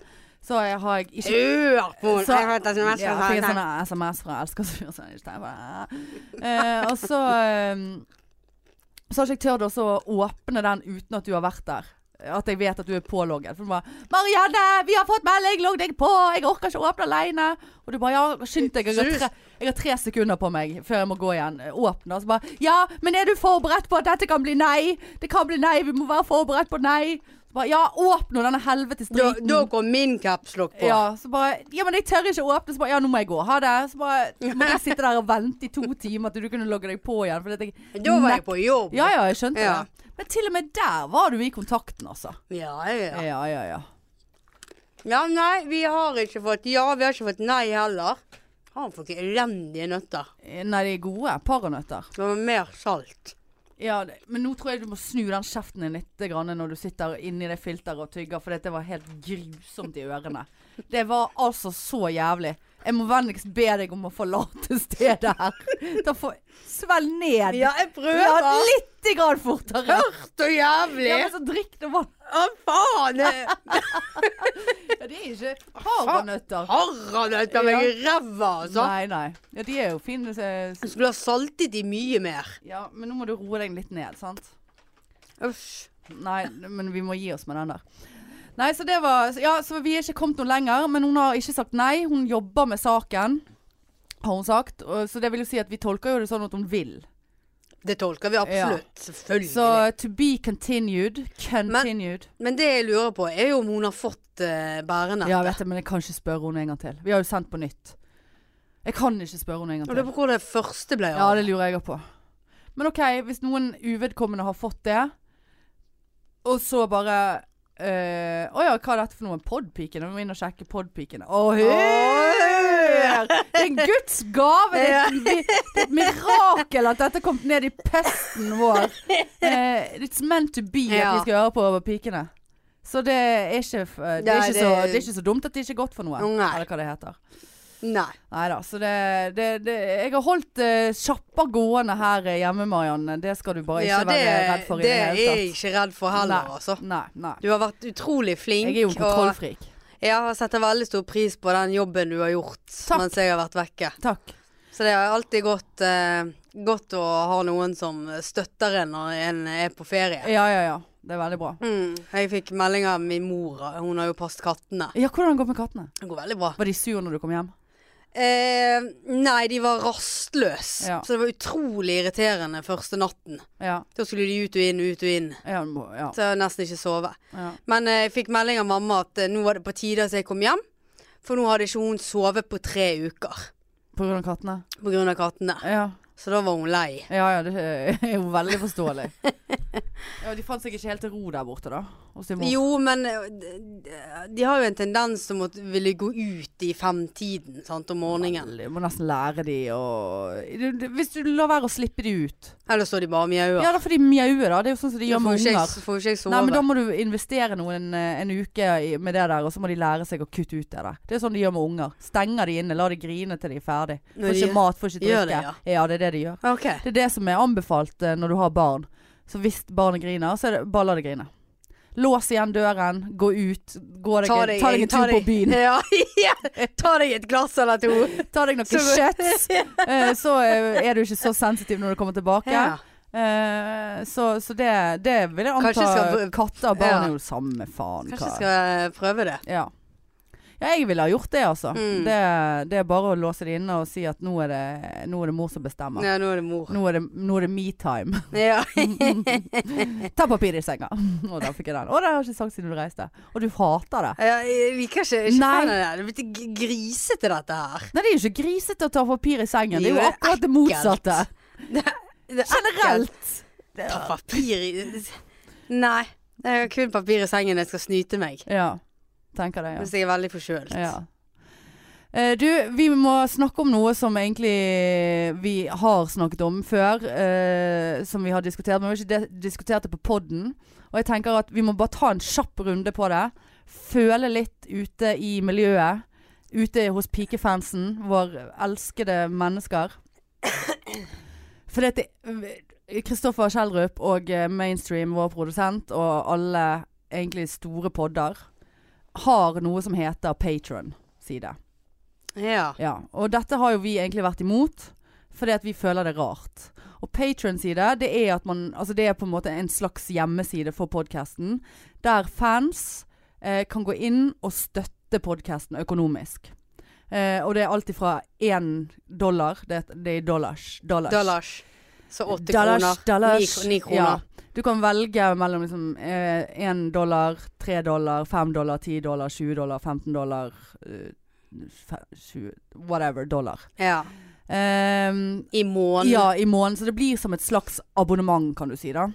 så jeg har jeg ikke Hør på henne! Jeg har SMS ja, fra fikk en henne. sånn SMS fra Elsker som gjør sånn ikke eh, og så eh, Så har ikke jeg tørt å åpne den uten at du har vært der. At jeg vet at du er pålogget. For du bare 'Marianne, vi har fått melding! Logg deg på! Jeg orker ikke å åpne aleine!' Og du bare 'Ja, skynd deg. Jeg har, tre, jeg har tre sekunder på meg før jeg må gå igjen. Åpne. Og så bare 'Ja, men er du forberedt på at dette kan bli nei?' 'Det kan bli nei. Vi må være forberedt på nei.' Bare 'Ja, åpne denne helvetes Da, driten'. da kom min capslock på. Ja, så bare Ja, men jeg tør ikke åpne. Så bare Ja, nå må jeg gå. Ha det. Så bare måtte jeg sitte der og vente i to timer til du kunne logge deg på igjen. Fordi jeg Da var jeg på jobb. Ja ja, jeg skjønte Ja. det. Men til og med der var du i kontakten, altså. ja, ja. Ja ja ja. Ja, nei, vi har ikke fått ja, vi har ikke fått nei heller. Har fått elendige nøtter. Nei, de er gode. Paranøtter. Det var mer salt. Ja, men nå tror jeg du må snu den kjeften din litt grann når du sitter inni det filteret og tygger, for dette var helt grusomt i ørene. Det var altså så jævlig. Jeg må vennligst be deg om å forlate stedet her. Da får Svelg ned. Ja, jeg Ja, prøver. litt grann fortere. Hørt og jævlig. Ja, men så drikk det vann. Å, faen! Ja, de er ikke paranøtter. Paranøtter meg i ræva, altså. Nei, nei. Ja, de er jo fine. så- Jeg skulle ha saltet de mye mer. Ja, men nå må du roe deg litt ned, sant? Uff. Nei, men vi må gi oss med den der. Nei, så det var Ja, så vi er ikke kommet noe lenger, men hun har ikke sagt nei. Hun jobber med saken, har hun sagt. Så det vil jo si at vi tolker jo det sånn at hun vil. Det tolker vi absolutt. Selvfølgelig. Så to be continued. Continued. Men det jeg lurer på, er jo om hun har fått uh, bærenettet. ja, vet jeg, men jeg kan ikke spørre henne en gang til. Vi har jo sendt på nytt. Jeg kan ikke spørre henne en gang Og det til. er på hvor det første ble Ja, det lurer jeg på. Men OK, hvis noen uvedkommende har fått det, og så bare eh, uh, ja, hva er dette for noe? Podpiken? Vi må inn og sjekke Podpiken. Å, hør! Det er en Guds gave! Det er, et, det er et mirakel at dette kom ned i pesten vår. Uh, it's meant to be at vi skal høre på over pikene. Så det er ikke, det er ikke, så, det er ikke så dumt at det ikke er godt for noe. Eller hva det heter. Nei. Da, så det, det, det Jeg har holdt uh, sjappa gående her hjemme, Marianne. Det skal du bare ikke Ja, det, være redd for i det det er jeg ikke redd for heller, nei, altså. Nei, nei. Du har vært utrolig flink. Jeg er jo en kontrollfrik. Jeg setter veldig stor pris på den jobben du har gjort Takk. mens jeg har vært vekke. Takk. Så det er alltid godt, eh, godt å ha noen som støtter en når en er på ferie. Ja, ja, ja. Det er veldig bra. Mm. Jeg fikk melding av min mor. Hun har jo passet kattene. Ja, hvordan går det med kattene? Det går veldig bra. Var de sure når du kom hjem? Eh, nei, de var rastløse. Ja. Så det var utrolig irriterende første natten. Ja. Da skulle de ut og inn, ut og inn. Ja. må- ja. Så jeg nesten ikke sove. ja. Men eh, jeg fikk melding av mamma at eh, nå var det på tide at jeg kom hjem. For nå hadde ikke hun sovet på tre uker På grunn av kattene? på grunn av kattene. Ja. Så da var hun lei. Ja ja, det er jo veldig forståelig. Ja, De fant seg ikke helt til ro der borte, da? Jo, men eh, de, har jo en tendens til å ville gå ut i femtiden sant, om morgenen. Du må nesten lære de å Hvis du lar være å slippe de ut Eller så de bare mjauer. Ja, da får de mjaue, da. Det er jo sånn som de gjør med med ikke unger. får ikke jeg sove. Nei, men da må du investere noen eh, en uke med det der, og så må de lære seg å kutte ut det der. Det er sånn de gjør med unger. Stenger de inne, lar de grine til de er ferdig. Får de ikke mat, får ikke drikke. det, ja. det er det de gjør. Okay. Det er det som er anbefalt eh, når du har barn. Så hvis barnet griner, så er det bare la det grine. Lås igjen døren, gå ut, gå deg, ta deg en tur på byen. Ja, ja. Ta deg et glass eller to. Ta deg noe Så- kjøtt. eh, Så eh, er du ikke så sensitiv når du kommer tilbake. Ja. Eh, Så, så det, det vil jeg anta. Katter og barn er jo samme faen. Kanskje jeg skal prøve det. Ja. Ja, jeg ville ha gjort det, altså. Mm. Det, det er bare å låse det inne og si at nå er det, nå er det mor som bestemmer. Ja, nå er det mor. Nå er det, nå er det me-time. Ja. Ta papir i senga. Å, der fikk jeg den. Å, det har jeg ikke sagt siden du reiste. Og du hater det. Ja, jeg liker ikke, ikke fan av det. Det er blitt grisete dette her. Nei, det er jo ikke grisete å ta papir i sengen. Det er Jo, det akkurat det motsatte. Det ekkelt. Generelt. Ta papir i Nei. Det er kun papir i sengen jeg skal snyte meg. Ja. Tenker det, ja. Hvis jeg er veldig forkjølt. ja. Eh, du, vi må snakke om noe som egentlig vi har snakket om før. eh, som vi har diskutert, men vi har ikke diskutert det på podden. Og jeg tenker at vi må bare ta en kjapp runde på det. Føle litt ute i miljøet. Ute hos pikefansen, vår elskede mennesker. For det Kristoffer Kjeldrup og eh, Mainstream, vår produsent, og alle egentlig store podder, har noe som heter Patron-side. Ja. Ja, og dette har jo vi egentlig vært imot, fordi at vi føler det rart. Og Patron-side, det er at man Altså det er på en måte en slags hjemmeside for podkasten, der fans eh, kan gå inn og støtte podkasten økonomisk. Eh, og det er alt ifra én dollar Det, det er dollars. Dollars. Dollars. Så åtte kroner. ni kroner. Ja. Du kan velge mellom liksom én dollar, tre dollar, fem dollar, ti dollar, 20 dollar, 15 dollar uh, 20, Whatever dollar. Ja. Um, I måneden. ja, i måneden. Så det blir som et slags abonnement, kan du si. da.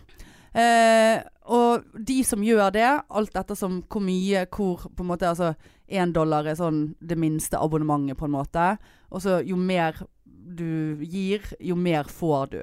Uh, og de som gjør det, alt ettersom hvor mye, hvor på en måte Altså én dollar er sånn det minste abonnementet, på en måte. Og så jo mer du gir, jo mer får du.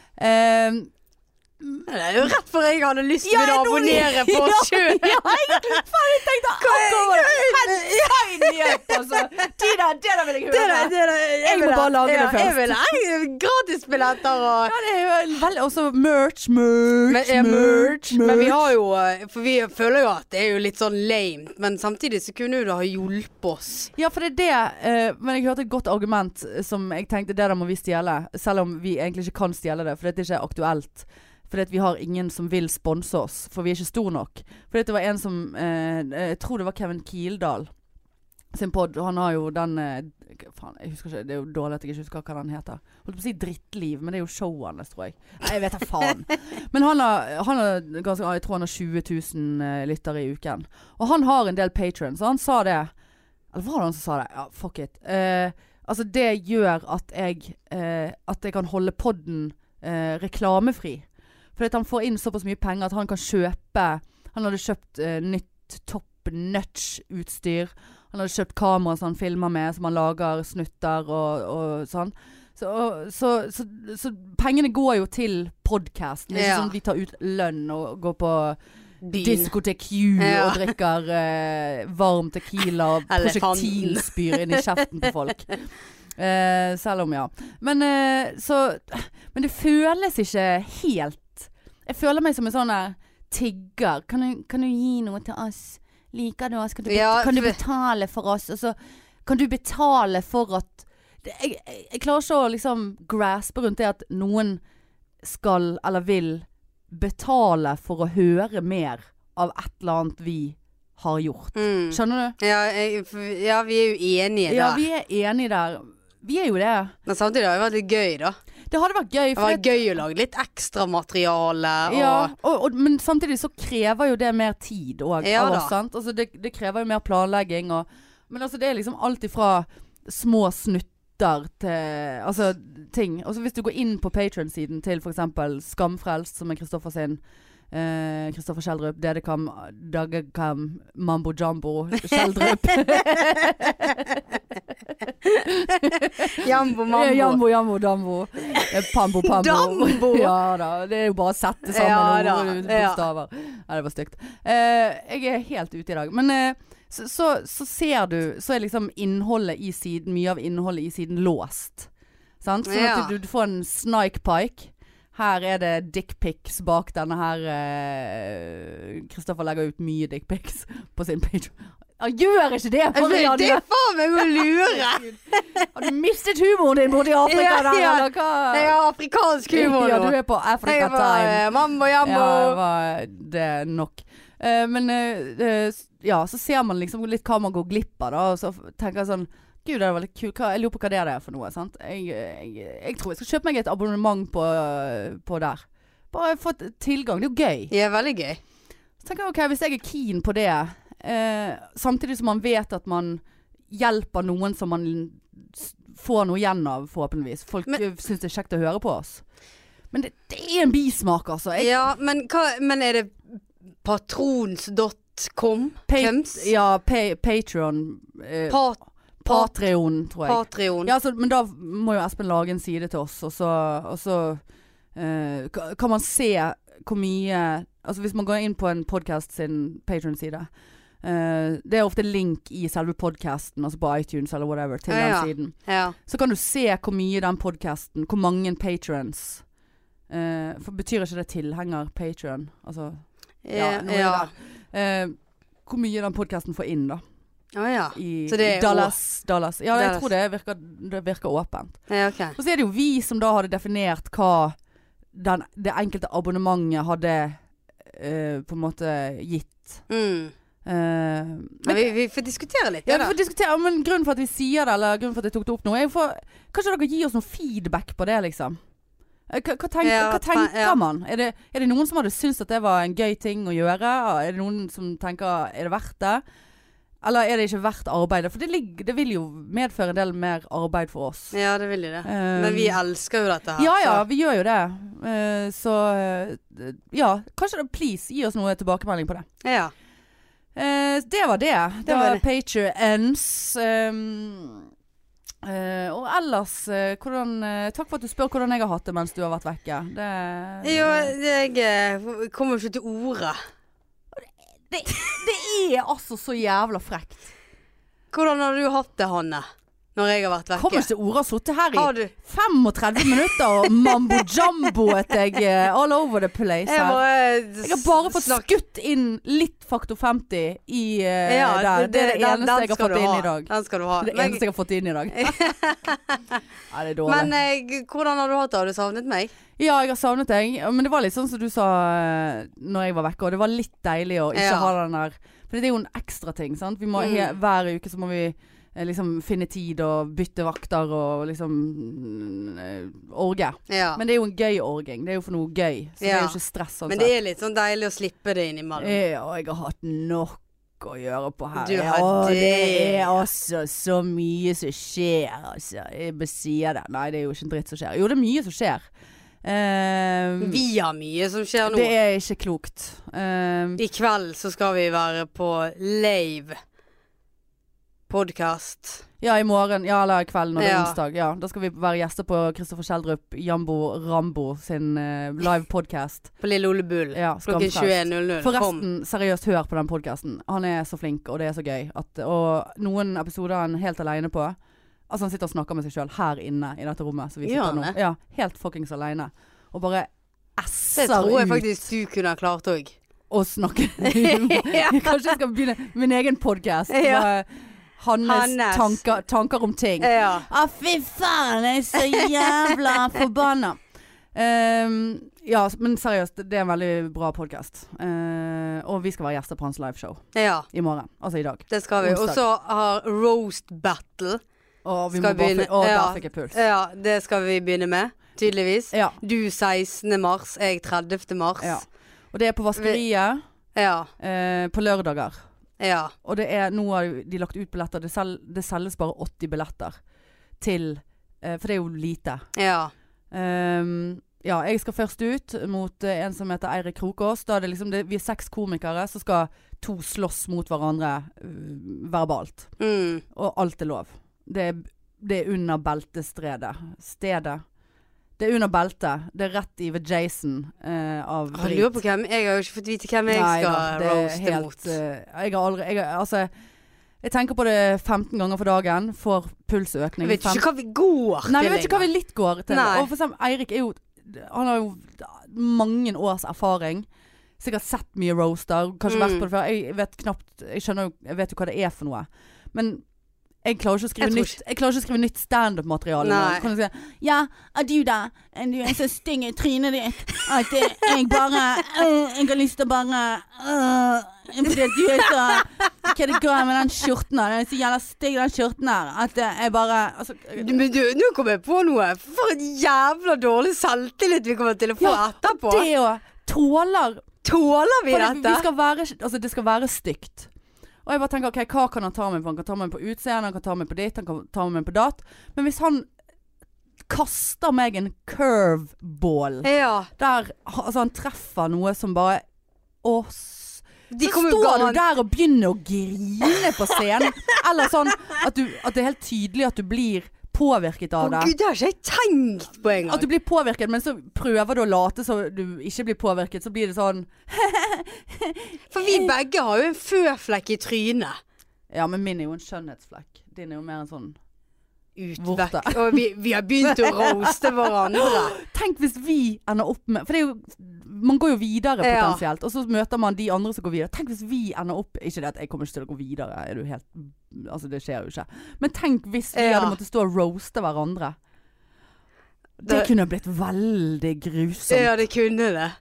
Eh, Det er jo rett før jeg hadde lyst til Ja, å abonnere på oss sjøl. ja, jeg, faen, jeg tenkte akkurat up, altså. Det der, det der vil jeg høre. det der, Jeg må bare lage det først. Jeg vil ha gratisbilletter og Ja, Også merch, merch, men, ja, merch. Men vi har jo eh, For vi føler jo at det er jo litt sånn lame, men samtidig så kunne jo det ha hjulpet oss. Ja, for det er det. eh, men jeg hørte et godt argument som jeg tenkte det der må vi stjele. Selv om vi egentlig ikke kan stjele det, for det er ikke aktuelt. Fordi at vi har ingen som vil sponse oss, for vi er ikke store nok. Fordi at det var en som eh, Jeg tror det var Kevin Kildahl sin pod. Han har jo den eh, Faen, jeg husker ikke. Det er jo dårlig at jeg ikke husker hva den heter. Holdt på å si Drittliv, men det er jo showet hans, tror jeg. Nei, jeg vet da faen. Men han har, han har ganske Jeg tror han har 20 000 eh, lyttere i uken. Og han har en del patrons, og han sa det Eller var det han som sa det? Ja, fuck it. Eh, altså, det gjør at jeg eh, At jeg kan holde podden eh, reklamefri. Fordi han får inn såpass mye penger at han kan kjøpe Han hadde kjøpt uh, nytt top nutch-utstyr. Han hadde kjøpt kamera som han filmer med, som han lager snutter og, og sånn. Så, og- så, så, så pengene går jo til podkasten. Det er ikke Ja. sånn vi tar ut lønn og går på Disko Q Ja. og drikker uh, varm tequila og prosjektilspyr inn i kjeften på folk. Uh, selv om, ja. Men, uh, så, men det føles ikke helt Jeg føler meg som en sånn der tigger. Kan du, kan du gi noe til oss? Liker du oss? Kan du, Ja, kan du betale for oss? Og så kan du betale for at det, jeg, jeg, jeg klarer ikke å liksom graspe rundt det at noen skal eller vil betale for å høre mer av et eller annet vi har gjort. Mm. Skjønner du? Ja, jeg, ja, vi er jo enige der. Ja, vi er enige der. Vi er jo det. Men samtidig har det vært litt gøy, da. Det hadde vært gøy. Det var det, gøy å lage litt ekstramateriale. Og ja, og, og, men samtidig så krever jo det mer tid òg Ja? Altså det, det krever jo mer planlegging. Og, men altså det er liksom alt ifra små snutter til altså ting. Og hvis du går inn på Patron-siden til f.eks. Skamfrelst, som er Kristoffer sin. Eh, Kristoffer Kjeldrup, Dedekam, Dagekam, Mambo Jambo Kjeldrup. Jambo mambo. Eh, Jambo, jambo, dambo. Eh, Pambo, pambo. Dambo? ja da. Det er jo bare å sette sammen Ja ord, ja. bokstaver. Ja, det var stygt. Eh, jeg er helt ute i dag. Men eh, så, så, så ser du Så er liksom innholdet i siden Mye av innholdet i siden låst. Sant? Sånn Ja. du, du får en snikepike. Her er det dickpics bak denne her Kristoffer Kristoffer legger ut mye dickpics på sin page. Han gjør ikke det! For jeg, Det er faen meg å lure! Har du mistet humoren din borti Afrika Ja, der, ja. hva? Jeg har afrikansk humor Ja, du er på Africa var time. eh, mambo jambo. Ja, det var det er nok. Uh, men uh, eh, ja, så ser man liksom litt hva man går glipp av, da. Og så tenker jeg sånn Gud, det er veldig kult. Hva- Jeg lurer på hva det er for noe. Sant? Jeg, jeg, jeg tror jeg skal kjøpe meg et abonnement på, på der. Bare få tilgang. Det er jo gøy. Ja, veldig gøy. Så tenker jeg, ok, Hvis jeg er keen på det, eh, samtidig som man vet at man hjelper noen som man får noe igjen av, forhåpentligvis. Folk Men, syns det er kjekt å høre på oss. Men det, det er en bismak, altså. Jeg, Ja, men, hva, men er det patrons.com? pa ja, pa Patron. Eh, Pat Patreon, tror jeg. Patreon. Ja, så, men da må jo Espen lage en side til oss, og så, og så eh, kan man se hvor mye Altså hvis man går inn på en podcast sin Patron-side eh, Det er ofte link i selve podcasten, altså på iTunes eller whatever, til Ja, den siden. Ja. Så kan du se hvor mye den podcasten Hvor mange patrons eh, For betyr ikke det tilhenger Patron? Altså Ja, Ja. noe ja. der. eh, Hvor mye den podcasten får inn, da. Å ja. I, Så det er Dallas, Dallas. Ja, jeg tror det virker, det virker åpent. ja. okay. Og så er det jo vi som da hadde definert hva den, det enkelte abonnementet hadde uh, på en måte gitt. Mm. Uh, Men ja, vi, vi får diskutere litt. ja, Ja, vi får diskutere, men grunnen for at vi sier det, eller grunnen for at jeg tok det opp nå, for Kanskje dere gir oss noe feedback på det, liksom? Eh, Hva, hva, tenk, Ja, hva tenker ja. man? Er det, er det noen som hadde syntes at det var en gøy ting å gjøre? Er det noen som tenker er det verdt det? Eller er det ikke verdt arbeidet? For det, ligger, det vil jo medføre en del mer arbeid for oss. ja, det vil jo det. Um, Men vi elsker jo dette her. Ja ja, så- vi gjør jo det. Uh, så uh, ja, kanskje da, please gi oss noe tilbakemelding på det. ja. Uh, det var det. Det, Det var var det. Ends. Um, Uh, og ellers, uh, hvordan uh, Takk for at du spør hvordan jeg har hatt det mens du har vært vekke. Det, Jo, jeg kommer ikke til orde. Det, det er altså så jævla frekt. Hvordan har du hatt det, Hanne? Når jeg har vært vekke? Kommer ikke til orde. Har sittet her i 35 minutter og mambo-jumboet deg eh, all over the place. Jeg, her. uh, Jeg har bare fått skutt inn litt Faktor 50 i uh, ja, der. Det er det den- eneste den jeg har fått inn ha. i dag. Den skal du ha. Det Men, eneste jeg har fått inn i dag. ja, det er dårlig. men eh, hvordan har du hatt det? Har du savnet meg? ja, jeg har savnet deg. Men det var litt sånn som du sa når jeg var vekke. Og det var litt deilig å ikke Ja. ha den der For det er jo en ekstra ting. Sant? Vi må Mm. hver uke så må vi liksom finne tid og bytte vakter og liksom eh, orge. Ja. Men, Men det er jo en gøy orging. Det er jo for noe gøy. Så det er jo ikke stress sånn det er litt sånn deilig å slippe det innimellom. Ja, og jeg har hatt nok å gjøre på her. Du har har det det. er altså så mye som skjer, altså. Jeg bare sier det. Nei, det er jo ikke en dritt som skjer. Jo, det er mye som skjer. Uh, Vi har mye som skjer nå. det er ikke klokt. Uh, I kveld så skal vi være på lave podkast. ja, i morgen. Ja, eller i kvelden når det er Ja. onsdag. Ja, da skal vi være gjester på Kristoffer Kjeldrup, Jambo Rambo sin eh, live podcast. På Lille Ole Bull. Ja, Klokken Skamfrelst. 21.00. Kom. Forresten, seriøst, hør på den podkasten. Han er så flink, og det er så gøy. At, og noen episoder er han helt aleine på. Altså Han sitter og snakker med seg sjøl her inne i dette rommet. Så vi Gjør sitter han nå. det? Ja, helt fuckings aleine. Og bare Det esser tror jeg ut faktisk du kunne ha klart òg. og snakker. Kanskje jeg skal begynne min egen podkast. Ja. Hannes, Hannes. Tanker, tanker om ting. Ja. Å, fy faen, jeg er så jævla forbanna. Um, ja, men seriøst, det er en veldig bra podkast. og vi skal være gjester på hans liveshow ja, i morgen. Altså i dag. det skal vi. Og så har Roast Battle. Og vi Skal må begynne- Bare, Å, ja. der fikk jeg puls. Ja, det skal vi begynne med, tydeligvis. Ja. Du 16. mars, jeg 30. mars. Ja. Og det er på Vaskeriet Ja. Uh, på lørdager. Ja. Og det er nå har de lagt ut billetter. Det, sel, det selges bare 80 billetter til eh, For det er jo lite. ja. Um, ja, jeg skal først ut mot eh, en som heter Eirik Krokås. Da er det liksom det, vi er seks komikere som skal to slåss mot hverandre uh, verbalt. Mm. Og alt er lov. Det er, det er under beltestredet. Stedet. Det er under beltet. Det er rett i ved Jason uh, av Jeg lurer på hvem Jeg har jo ikke fått vite hvem jeg Nei skal roaste mot. Uh, jeg har aldri jeg, Altså, jeg tenker på det 15 ganger for dagen. Får pulsøkning. Jeg vet ikke hva vi går til. Nei, jeg vet ikke hva vi litt går til. Nei. Og for eksempel Eirik er jo Han har jo mange års erfaring. Sikkert sett mye roaster. Kanskje Mm. vært på det før. Jeg vet knapt Jeg skjønner jo Jeg vet jo hva det er for noe. Men Jeg klarer ikke å skrive Jeg nytt Jeg ikke å skrive nytt standup-materiale. Kan du si Ja, du da? Du er så stygg i trynet ditt at jeg bare øh, Jeg har lyst til å bare øh, Fordi du er så Hva er det går med den skjorten her? Den er så jævla stygg, den skjorten her. At eh, jeg bare altså, Men du, nå kom jeg på noe. For en jævla dårlig selvtillit vi kommer til å få Ja, etterpå. Det òg. Tåler Tåler vi det, dette? vi skal være, altså det skal være stygt. Og jeg bare tenker, ok, hva kan han ta meg på? Han kan ta meg på utseende, han kan ta meg på ditt, han kan ta meg på datt. Men hvis han kaster meg en curveball Ja. der altså han treffer noe som bare Å, De så står du der og begynner å grine på scenen. Eller sånn at, du, at det er helt tydelig at du blir påvirket av det. Å gud, det har ikke jeg tenkt på engang. At du blir påvirket, men så prøver du å late så du ikke blir påvirket. Så blir det sånn For vi begge har jo en føflekk i trynet. Ja, men min er jo en skjønnhetsflekk. Din er jo mer en sånn Utvekk. Og vi, vi har begynt å roaste hverandre. Tenk hvis vi ender opp med For det jo Man går jo videre Ja. potensielt, og så møter man de andre som går videre. Tenk hvis vi ender opp Ikke det at jeg kommer ikke til å gå videre, er du helt Altså, det skjer jo ikke. Men tenk hvis vi Ja. hadde måttet stå og roaste hverandre. Det, Det- kunne blitt veldig grusomt. Ja, det kunne det.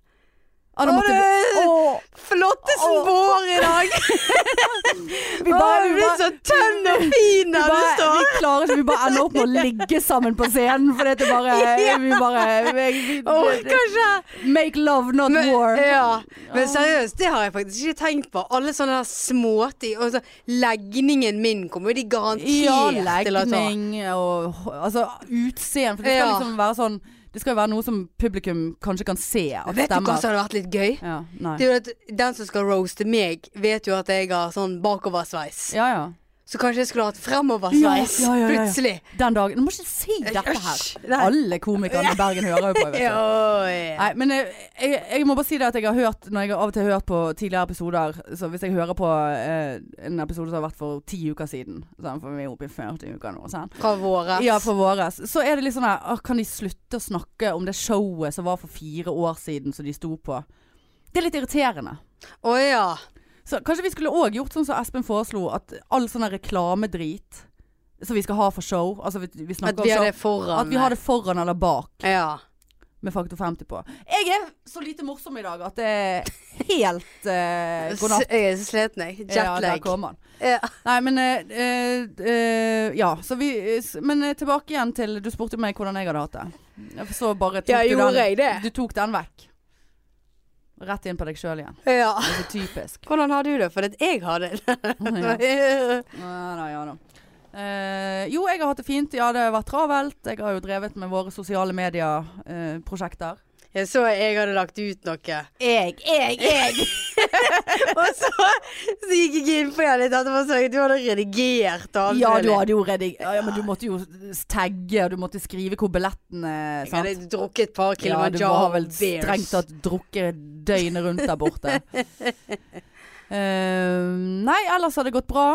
Ja, da måtte det vi, Åh, Flottesen Åh. vår i dag! vi bare, du vi bare, så tønn og fin der du står. vi klarer ikke Vi bare ender opp med å ligge sammen på scenen for dette er bare Vi bare vi, vi. Make love, not Men, war. ja. Men seriøst, det har jeg faktisk ikke tenkt på. Alle sånne småting. Og så legningen min kommer de garantert Ja, til å ta. legning og altså utseende. For det skal Ja. liksom være sånn Det skal jo være noe som publikum kanskje kan se at Vet du hva som hadde vært litt gøy? Ja, nei. Det er jo at Den som skal roaste meg, vet jo at jeg har sånn bakoversveis. Ja, ja. Så kanskje jeg skulle hatt fremoversveis Ja, ja, ja, plutselig. Den dagen Du må ikke si dette her. Alle komikerne i Bergen hører jo på. Vet du. Jo, ja. Nei, men jeg, jeg, må bare si det at jeg har hørt Når jeg av og til har hørt på tidligere episoder Så hvis jeg hører på eh, en episode som har vært for ti uker siden sånn, For vi er oppe i 40 uker nå sånn. Fra våres. Ja, fra våres. Så er det litt sånn her Kan de slutte å snakke om det showet som var for fire år siden som de sto på? Det er litt irriterende. Å ja. Så kanskje vi skulle òg gjort sånn som Espen foreslo, at all sånn reklamedrit som vi skal ha for show Altså vi, vi At vi har det foran. at vi har det foran eller bak Ja. med faktor 50 på. Jeg er så lite morsom i dag at det er helt uh, god natt. Jeg er så sliten, jeg. Ja, der kommer kom han. Ja. Nei, men uh, uh, eh, Ja, så vi Men eh, tilbake igjen til Du spurte meg hvordan jeg hadde hatt det. Jeg så bare tok Ja, du gjorde den, jeg det? Du tok den vekk. Rett inn på deg sjøl igjen. ja. Det er så typisk. Hvordan har du det? For jeg har det. ja. Ja da, ja da. Uh, jo, jeg har hatt det fint. Ja, det har vært travelt. Jeg har jo drevet med våre sosiale medier-prosjekter. Jeg så jeg hadde lagt ut noe. jeg, jeg, jeg! Og så, så gikk jeg inn på det litt etterpå og så du hadde redigert og alt Ja, du hadde jo redigert ja, ja, men du måtte jo tagge, og du måtte skrive hvor billettene Jeg sant? hadde drukket et par Ja, du har vel strengt tatt drukket døgnet rundt der borte. uh, nei, ellers har det gått bra.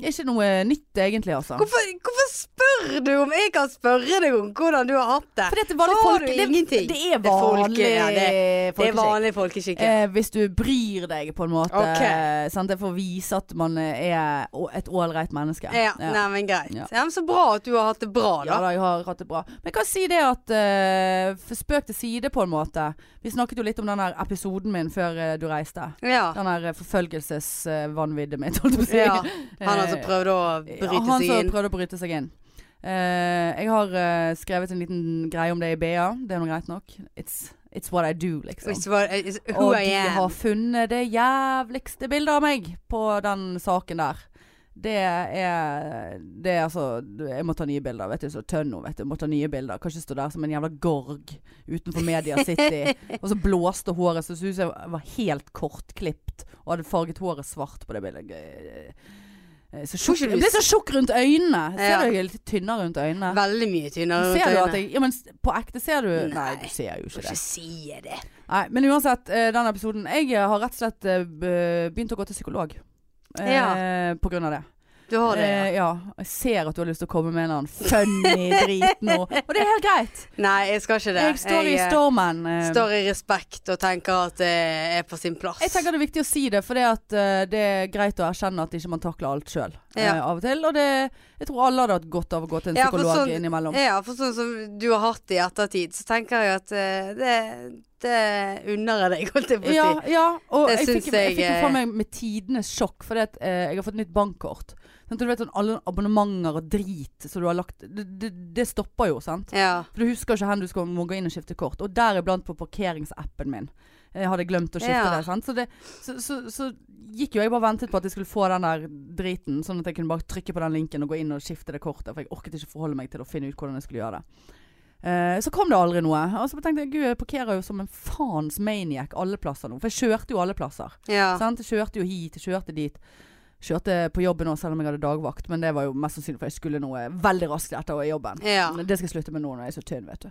Ikke noe nytt egentlig, altså. Hvorfor, hvorfor spør du om jeg kan spørre deg om hvordan du har hatt det? Fordi at det er vanlig folk det, ingenting. det er Det er folke- vanlig ja, Det er vanlig folkeskikk. Eh, hvis du bryr deg på en måte. Okay. Sant? Det er for å vise at man er et ålreit menneske. Ja, Nei, men greit. Ja. Ja. men så bra at du har hatt det bra, Ja da. da, jeg har hatt det bra. Men jeg kan si det at uh, Spøk til side, på en måte. Vi snakket jo litt om den episoden min før uh, du reiste. Ja. Den der forfølgelsesvanviddet mitt, holdt jeg på å si. ja. Han altså prøvde å bryte seg inn? han som prøvde å bryte seg inn. Uh, jeg har uh, skrevet en liten greie om det i BA. Det er nå greit nok. It's, it's what I do, liksom. What- Og de har funnet det jævligste bildet av meg på den saken der. Det er Det er altså Jeg må ta nye bilder. Vet du, så Tønno, vet du. Må ta nye bilder. Kan ikke stå der som en jævla gorg utenfor Media City. og så blåste håret så det så ut som jeg var helt kortklipt og hadde farget håret svart på det bildet. Eh, Så tjukk, jeg ble så tjukk rundt øynene. Ser Ja. du jeg er litt tynnere rundt øynene? Veldig mye tynnere rundt at jeg Ja, men på ekte ser du Nei, Nei. du ser jo ikke ikke ikke det. si det. Nei, men uansett, eh, den episoden Jeg har rett og slett eh, begynt å gå til psykolog. Eh, På grunn av det. Du har det, ja. Eh, ja. Jeg ser at du har lyst til å komme med en eller annen funny drit nå. Og det er helt greit. Nei, jeg skal ikke det. Jeg står i eh, stormen. eh. står i respekt og tenker at det er på sin plass. Jeg tenker det er viktig å si det, for det, at, uh, det er greit å erkjenne at ikke man takler alt sjøl Ja. av og til. Og det, jeg tror alle hadde hatt godt av å gå til en Ja, psykolog sånn- innimellom. Ja, for sånn som du har hatt det i ettertid, så tenker jeg at uh, det, det jeg deg, holdt jeg på å si. ja, og Det jeg syns fikk, jeg jeg, fikk jo eh, fra meg med tidenes sjokk, fordi at eh, jeg har fått nytt bankkort. Sånn, du vet sånn alle abonnementer og drit som du har lagt Det, det, det stopper jo, sant. Ja. For du husker ikke hvor du skal må gå inn og skifte kort. Og deriblant på parkeringsappen min. Jeg hadde glemt å skifte Ja. det. Sant? Så, det så, så, så gikk jo jeg bare ventet på at jeg skulle få den der driten, sånn at jeg kunne bare trykke på den linken og gå inn og skifte det kortet. For jeg orket ikke forholde meg til å finne ut hvordan jeg skulle gjøre det. Eh, så kom det aldri noe. Og så tenkte jeg gud, jeg parkerer jo som en faens maniac alle plasser nå. For jeg kjørte jo alle plasser. ja. Sant? Jeg kjørte jo hit, jeg kjørte dit. Kjørte på jobben òg, selv om jeg hadde dagvakt. Men det var jo mest sannsynlig for jeg skulle noe veldig raskt etter jobben. Ja. Det skal jeg slutte med nå når jeg er så tynn, vet du.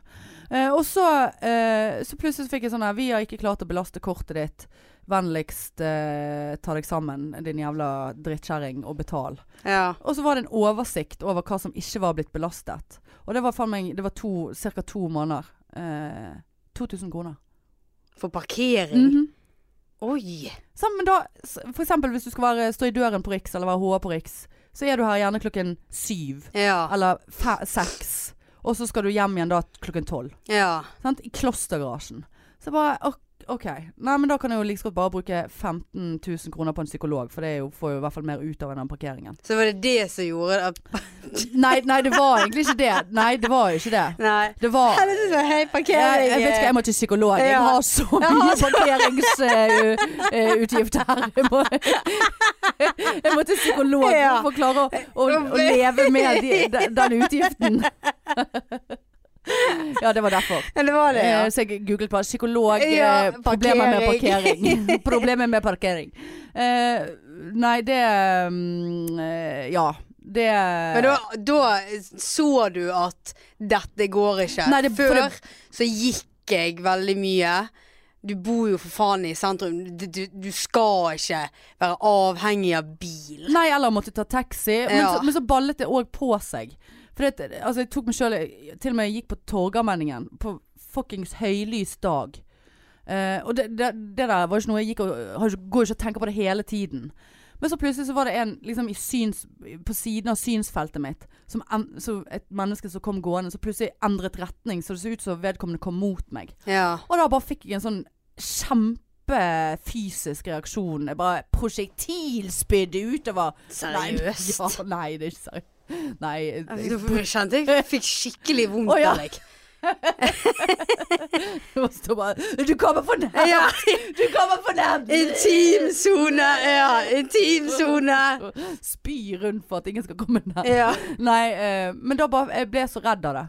Eh, og så, eh, så plutselig fikk jeg sånn her Vi har ikke klart å belaste kortet ditt. Vennligst eh, ta deg sammen, din jævla drittkjerring, og betal. ja. Og så var det en oversikt over hva som ikke var blitt belastet. Og det var faen meg Det var to, ca. to måneder. Eh, 2000 kroner. For parkering? Mhm. Oi. Sånn, men da, for eksempel hvis du skal være, stå i døren på Riks, eller være HA på Riks, så er du her gjerne klokken syv. Ja. Eller seks. Og så skal du hjem igjen da klokken tolv. Ja. Sant? I klostergarasjen. Så jeg bare ok. Nei, men da kan jeg jo like godt bare bruke 15 000 kroner på en psykolog, for det jo, får jo i hvert fall mer ut av den parkeringen. Så var det det som gjorde at Nei, nei, det var egentlig ikke det. Nei, det var jo ikke det. Nei. Det var Hei, parkering. jeg, jeg vet ikke, jeg må til psykolog. Jeg Ja. har så mye parkeringsutgifter her. Jeg må, jeg må til psykolog Ja. for å klare å, å, å leve med de- den utgiften. Ja, det var derfor. Det var det, ja. Eh, Så jeg googlet på psykolog, Ja, eh, problemer med parkering. problemer med parkering. Uh, nei, det eh, Ja. Det Men da, da så du at dette går ikke. Nei, det- Før det- så gikk jeg veldig mye. Du bor jo for faen i sentrum. Du, du, du skal ikke være avhengig av bil. Nei, eller måtte ta taxi. Men, Ja. så, men så ballet det òg på seg. For det, altså, jeg tok meg sjøl Til og med jeg gikk på Torgallmenningen på fuckings høylys dag. Uh, og det, det, det der var ikke noe jeg gikk og har går ikke og tenker på det hele tiden. Men så plutselig så var det en liksom i syns, på siden av synsfeltet mitt, som en, så et menneske som kom gående, som plutselig endret retning, så det så ut som vedkommende kom mot meg. Ja. Og da bare fikk jeg en sånn kjempefysisk reaksjon. Jeg bare prosjektilspydde utover. Seriøst? Nei, ja, nei, det er ikke seriøst. Nei. jeg- Du kjente jeg fikk skikkelig vondt ja. av deg. jeg Du kommer for nært! Ja. Du kommer for nært! Intimsone! Ja, intimsone! Spy rundt for at ingen skal komme nær. Ja. Nei, eh, men da bare Jeg ble så redd av det.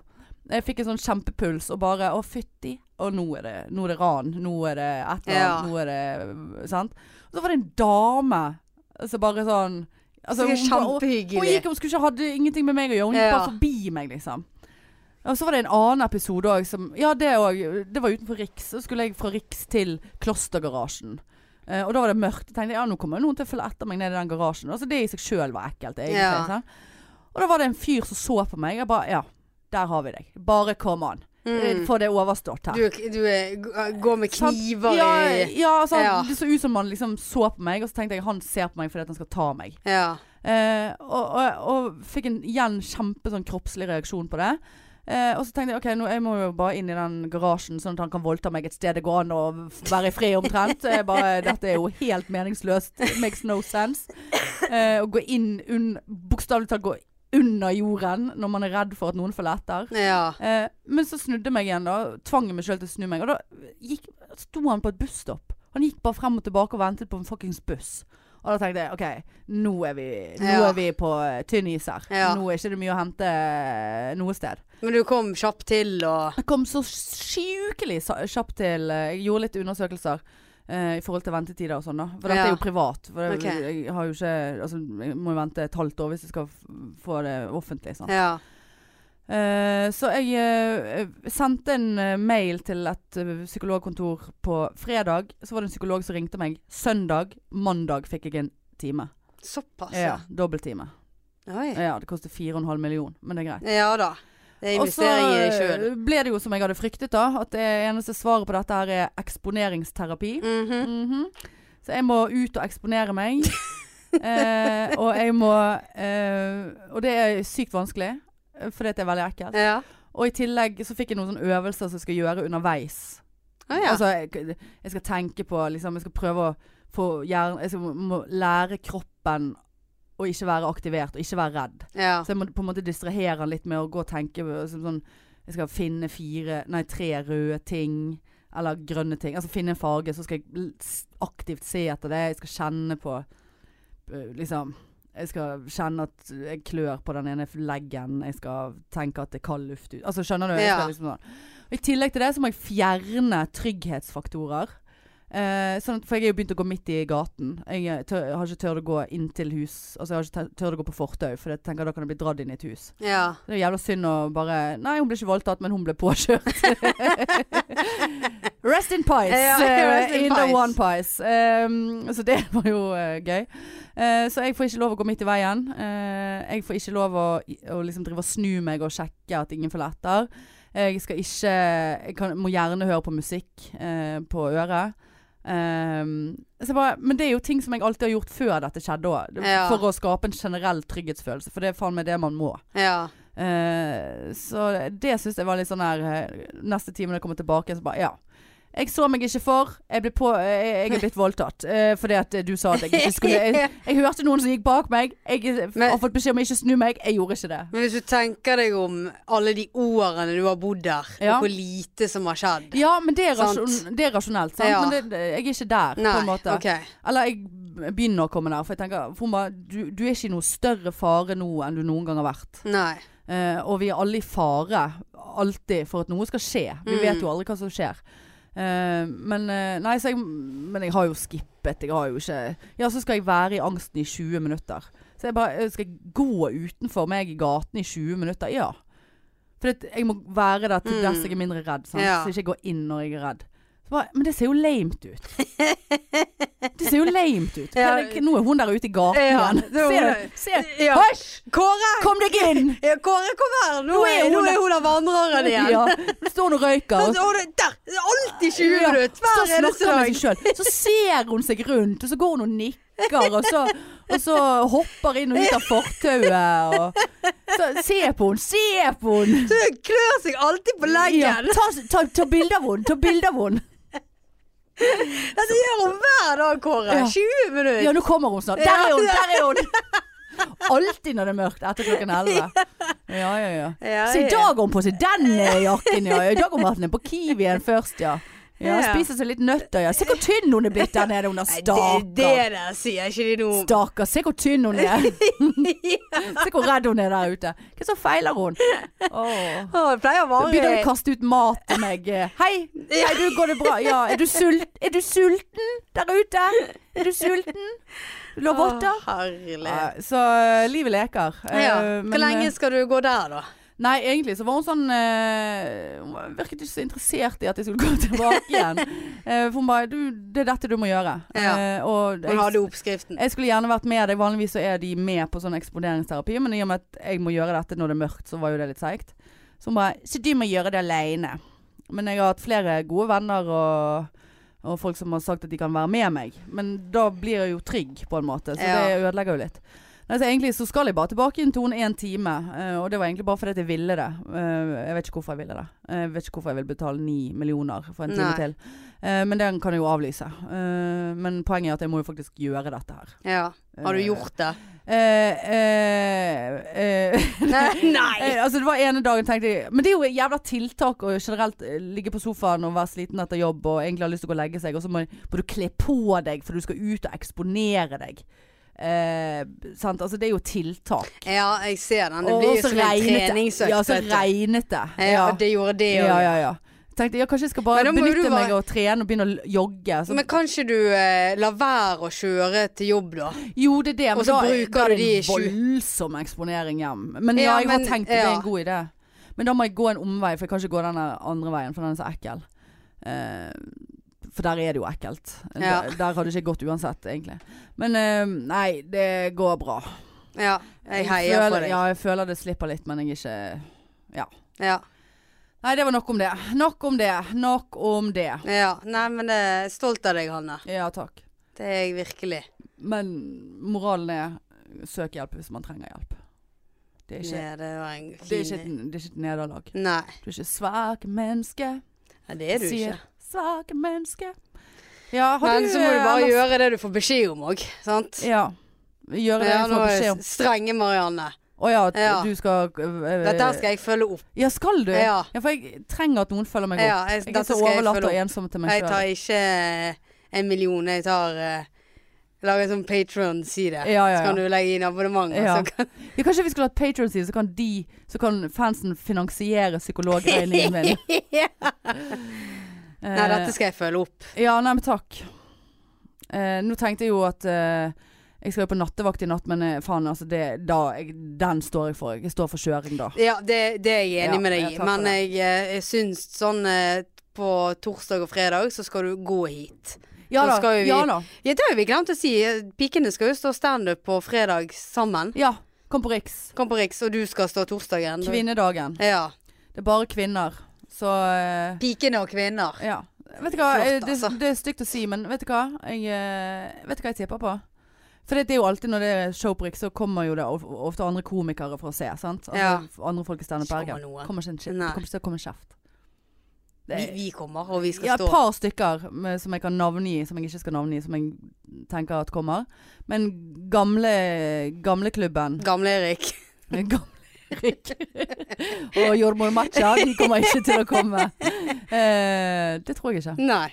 Jeg fikk en sånn kjempepuls og bare Å, fytti. Og nå er det, nå er det ran. Nå er det et eller Ja. Nå er det Sant? Og så var det en dame som bare sånn altså, Så hun, hun, hun gikk, hun skulle ikke hadde ingenting med meg å gjøre. Hun gikk bare forbi meg, liksom. Og så var det en annen episode òg som Ja, det òg. Det var utenfor Riks. Så skulle jeg fra Riks til Klostergarasjen. Eh, og da var det mørkt. Jeg tenkte ja, nå kommer noen til å følge etter meg ned i den garasjen. Altså Det i seg sjøl var ekkelt, egentlig. Ja. Og da var det en fyr som så på meg. Jeg bare Ja, der har vi deg. Bare kom an. Mm. Få det overstått her. Du, du er, går med kniver ja, i ja, altså, Ja. det så ut som han liksom så på meg, og så tenkte jeg han ser på meg fordi han skal ta meg. Ja. Eh, og, og, og fikk en igjen kjempe sånn kroppslig reaksjon på det. Eh, og så tenkte jeg ok, nå, jeg må jo bare inn i den garasjen, sånn at han kan voldta meg et sted det går an å være i fred omtrent. Bare, dette er jo helt meningsløst. It makes no sense. Eh, å gå inn un, Bokstavelig talt gå under jorden når man er redd for at noen følger etter. ja. Eh, men så snudde meg igjen, da. Tvang meg sjøl til å snu meg. Og da gikk, sto han på et busstopp. Han gikk bare frem og tilbake og ventet på en fuckings buss. Og da tenkte jeg OK, nå er vi, nå Ja. er vi på eh, tynn is her. Ja. Nå er ikke det mye å hente eh, noe sted. Men du kom kjapt til og Jeg kom så sjukelig kjapt til eh, Jeg gjorde litt undersøkelser. Eh, I forhold til ventetider og sånn, da. For dette Ja. er jo privat. For okay. jeg, jeg har jo ikke Altså, jeg må jo vente et halvt år hvis jeg skal få det offentlig. Sant? Ja. Uh, så jeg uh, sendte en mail til et psykologkontor på fredag. Så var det en psykolog som ringte meg. Søndag, mandag fikk jeg en time. Såpass, Ja, ja. Dobbelttime. Ja, det koster 4,5 millioner, men det er greit. Ja da. Og så eh, ble det jo som jeg hadde fryktet, da. At det eneste svaret på dette her er eksponeringsterapi. Mhm. Mhm. Så jeg må ut og eksponere meg. eh, og jeg må eh, Og det er sykt vanskelig, eh, fordi det er veldig ekkelt. Ja. Og i tillegg så fikk jeg noen sånne øvelser som jeg skal gjøre underveis. Ah, ja. Altså, jeg, jeg skal tenke på liksom, Jeg skal prøve å få hjernen Jeg skal, må lære kroppen å ikke være aktivert og ikke være redd. ja. Så jeg må på en måte distrahere han litt med å gå og tenke sånn, sånn Jeg skal finne fire Nei, tre røde ting. Eller grønne ting. Altså finne en farge, så skal jeg aktivt se etter det. Jeg skal kjenne på Liksom Jeg skal kjenne at jeg klør på den ene leggen. Jeg skal tenke at det er kald luft ut. Altså skjønner du? Ja. liksom sånn. Og I tillegg til det så må jeg fjerne trygghetsfaktorer. Eh, sånn, at- for jeg er jo begynt å gå midt i gaten. Jeg, eh, tør, jeg har ikke tørt å gå inn til hus. Altså jeg har ikke tør- tørt å gå på fortau, for jeg tenker da kan jeg bli dratt inn i et hus. ja. Det er jævla synd å bare Nei, hun ble ikke voldtatt, men hun ble påkjørt. rest in pies. Ja, eh, rest in in the one pies. Um, så det var jo uh, gøy. Uh, så jeg får ikke lov å gå midt i veien. Eh, jeg får ikke lov å, å liksom drive og snu meg og sjekke at ingen følger etter. Jeg skal ikke Jeg kan, må gjerne høre på musikk eh, på øret. Um, så bare, men det er jo ting som jeg alltid har gjort før dette skjedde òg. Ja. For å skape en generell trygghetsfølelse. For det er faen meg det man må. Ja. Uh, så det syns jeg var litt sånn her eh, Neste time når jeg kommer tilbake, så bare Ja. Jeg så meg ikke for. Jeg, ble på, jeg, jeg er blitt voldtatt. eh, fordi at du sa at jeg ikke skulle Jeg, jeg hørte noen som gikk bak meg. Jeg Men- har fått beskjed om å ikke snu meg. Jeg gjorde ikke det. Men hvis du tenker deg om alle de årene du har bodd der, Ja. og hvor lite som har skjedd Ja, men det er, rasjon, det er rasjonelt. Sant? Ja. Men det, jeg er ikke der, Nei, på en måte. Okay. Eller jeg begynner å komme der. For jeg tenker for du, du er ikke i noe større fare nå enn du noen gang har vært. Nei. Eh, og vi er alle i fare alltid for at noe skal skje. Vi Mm. vet jo aldri hva som skjer. Eh, men eh, Nei, så jeg, men jeg har jo skippet. Jeg har jo ikke Ja, så skal jeg være i angsten i 20 minutter. Så jeg bare eh, Skal jeg gå utenfor meg i gaten i 20 minutter? Ja. For jeg må være der til Mm. dess jeg er mindre redd. Sant? Ja. Så jeg ikke går inn når jeg er redd. Men det ser jo lamet ut. Det ser jo lamet ut. Ja. Nå er hun der ute i gaten Ja, igjen. det er Se, hun. Ja. Hysj! Kåre! Kom deg inn! Ja, Kåre, kom her! Nå, Nå er, hun nå er hun der vandreren igjen. Ja, står hun og røyker. Og Der! er Alltid 20 minutter! Hver eneste dag. Så ser hun seg rundt, og så går hun og nikker, og så, og så hopper inn og ut av fortauet. Og så, se på henne, se på henne! Klør seg alltid på Ja, leggen. ta, ta, ta bilde av henne! Ta bilde av henne! Dette gjør hun hver dag, Kåre. Ja. 20 minutter. Ja, nå kommer hun snart. Der er hun! Der er hun! Alltid når det er mørkt etter klokken 11. Ja, ja, ja. Ja, Så i dag har hun på seg den eh, jakken, ja. I dag har hun vært nede på Kiwien først, ja. Ja. Spiser seg litt nøtter, ja. Se hvor tynn hun er blitt der nede. Hun er Nei, det, stakkar. det der sier ikke de noe om. Stakkar, se hvor tynn hun er. se hvor redd hun er der ute. Hva så feiler hun? Oh, det pleier å Så begynner hun å kaste ut mat til meg. Hei, hei du, går det bra? Ja, er du, sult, er du sulten der ute? Er du sulten? Lå votter? Å, Herlig. Ja, så eh, livet leker. Eh, Ja. Hvor lenge eh, skal du gå der, da? Nei, egentlig så var hun sånn eh, Hun virket ikke så interessert i at jeg skulle gå tilbake igjen. Eh, for hun bare du, 'Det er dette du må gjøre'. Ja. Eh, og Hun hadde oppskriften. Jeg skulle gjerne vært med deg. Vanligvis så er de med på sånn eksponeringsterapi, men i og med at jeg må gjøre dette når det er mørkt, så var jo det litt seigt. Så hun bare Så du må gjøre det aleine. Men jeg har hatt flere gode venner og, og folk som har sagt at de kan være med meg. Men da blir jeg jo trygg, på en måte. Så Ja. det ødelegger jo litt. Nei, så egentlig så skal jeg bare tilbake i en tone én time. uh, og det var egentlig bare fordi jeg ville det. Uh, jeg vet ikke hvorfor jeg ville det. Eh, jeg vet ikke hvorfor jeg vil betale ni millioner for en time Nei. til. Uh, men den kan jeg jo avlyse. Men poenget er at jeg må jo faktisk gjøre dette her. Ja. Har du gjort det? Nei! Altså det var ene dagen tenkte jeg Men det er jo et jævla tiltak å generelt ligge på sofaen og være sliten etter jobb og egentlig har lyst til å gå og legge seg, og så må, må du kle på deg for du skal ut og eksponere deg. Eh, sant? Altså det er jo tiltak. Ja, jeg ser den. Det blir jo som en treningsøkt. Ja, så regnet det. Ja, det gjorde det ja, òg. ja, ja. Tenkte ja, kanskje jeg skal bare benytte bare... meg av å trene og begynne å jogge. Så, Men kan ikke du eh, la være å kjøre til jobb, da? jo, det er det. Men da, da er det de en voldsom eksponering hjem. Men ja, Ja, jeg men- har tenkt det er en god idé. Men da må jeg gå en omvei, for jeg kan ikke gå den andre veien, for den er så ekkel. Eh, for der er det jo ekkelt. Ja. Der, der hadde det ikke gått uansett, egentlig. Men eh, nei, det går bra. Ja, jeg heier føler, på deg. Ja, jeg føler det slipper litt, men jeg er ikke Ja. Nei, det var nok om det. Nok om det. Nok om det. ja. Nei, men jeg er stolt av deg, Hanne. Ja, takk. Det er jeg virkelig. Men moralen er søk hjelp hvis man trenger hjelp. Det er ikke, Ja, det var en det er ikke, et, det er ikke et nederlag. Nei, Du er ikke svak menneske. Nei, det er du sier ikke. Svake menneske. Ja, har Men du så må du bare ellers- gjøre det du får beskjed om òg, sant? Ja. Gjøre det Ja, du får beskjed om. strenge Marianne. Å ja, Ja. du skal øh, Dette skal jeg følge opp. Ja, skal du? Ja. for jeg trenger at noen følger meg opp. Ja, jeg, Jeg er så overlatt og ensom til meg Jeg tar ikke eh, en million, jeg tar uh, Lager en sånn Patron-side. Ja, ja, Så kan du legge inn abonnement. Ja. kan- Ja, kanskje vi skulle hatt Patron-side, så kan de Så kan fansen finansiere psykologregningen min. ja. Eh, Nei, dette skal jeg følge opp. Ja, nei, men takk. Eh, nå tenkte jeg jo at eh, jeg skal jo på nattevakt i natt, men eh, faen, altså det, da, jeg, den står jeg for. Jeg står for kjøring da. Ja, det, det er jeg enig Ja, med deg i. for Men jeg, eh, jeg syns sånn eh, på torsdag og fredag så skal du gå hit. Ja da. skal jo vi- Ja da. Ja, det har vi glemt å si. Pikene skal jo stå standup på fredag sammen. Ja, kom på Riks. Kom på Riks, og du skal stå torsdagen. Kvinnedagen. Ja. Det er bare kvinner. Så eh, Pikene og kvinner. ja. Vet du hva, Flott, altså. det, det er stygt å si, men vet du hva? Jeg, eh, vet du hva jeg tipper på? For det er jo alltid når det er showbrick, så kommer jo det ofte andre komikere for å se. sant? Altså, Ja. Andre folk i Standup Ikke Bergen. kommer. Kommer ikke en kjeft. Det kommer ikke til å komme kjeft. Det Vi, er- vi kommer, og vi skal Ja, et par stykker med, som jeg kan navngi, som jeg ikke skal navngi, som jeg tenker at kommer. Men gamle gamleklubben Gamle-Erik. Gamle Erik og jordmor Matcha, de kommer ikke til å komme. Eh, det tror jeg ikke. Nei.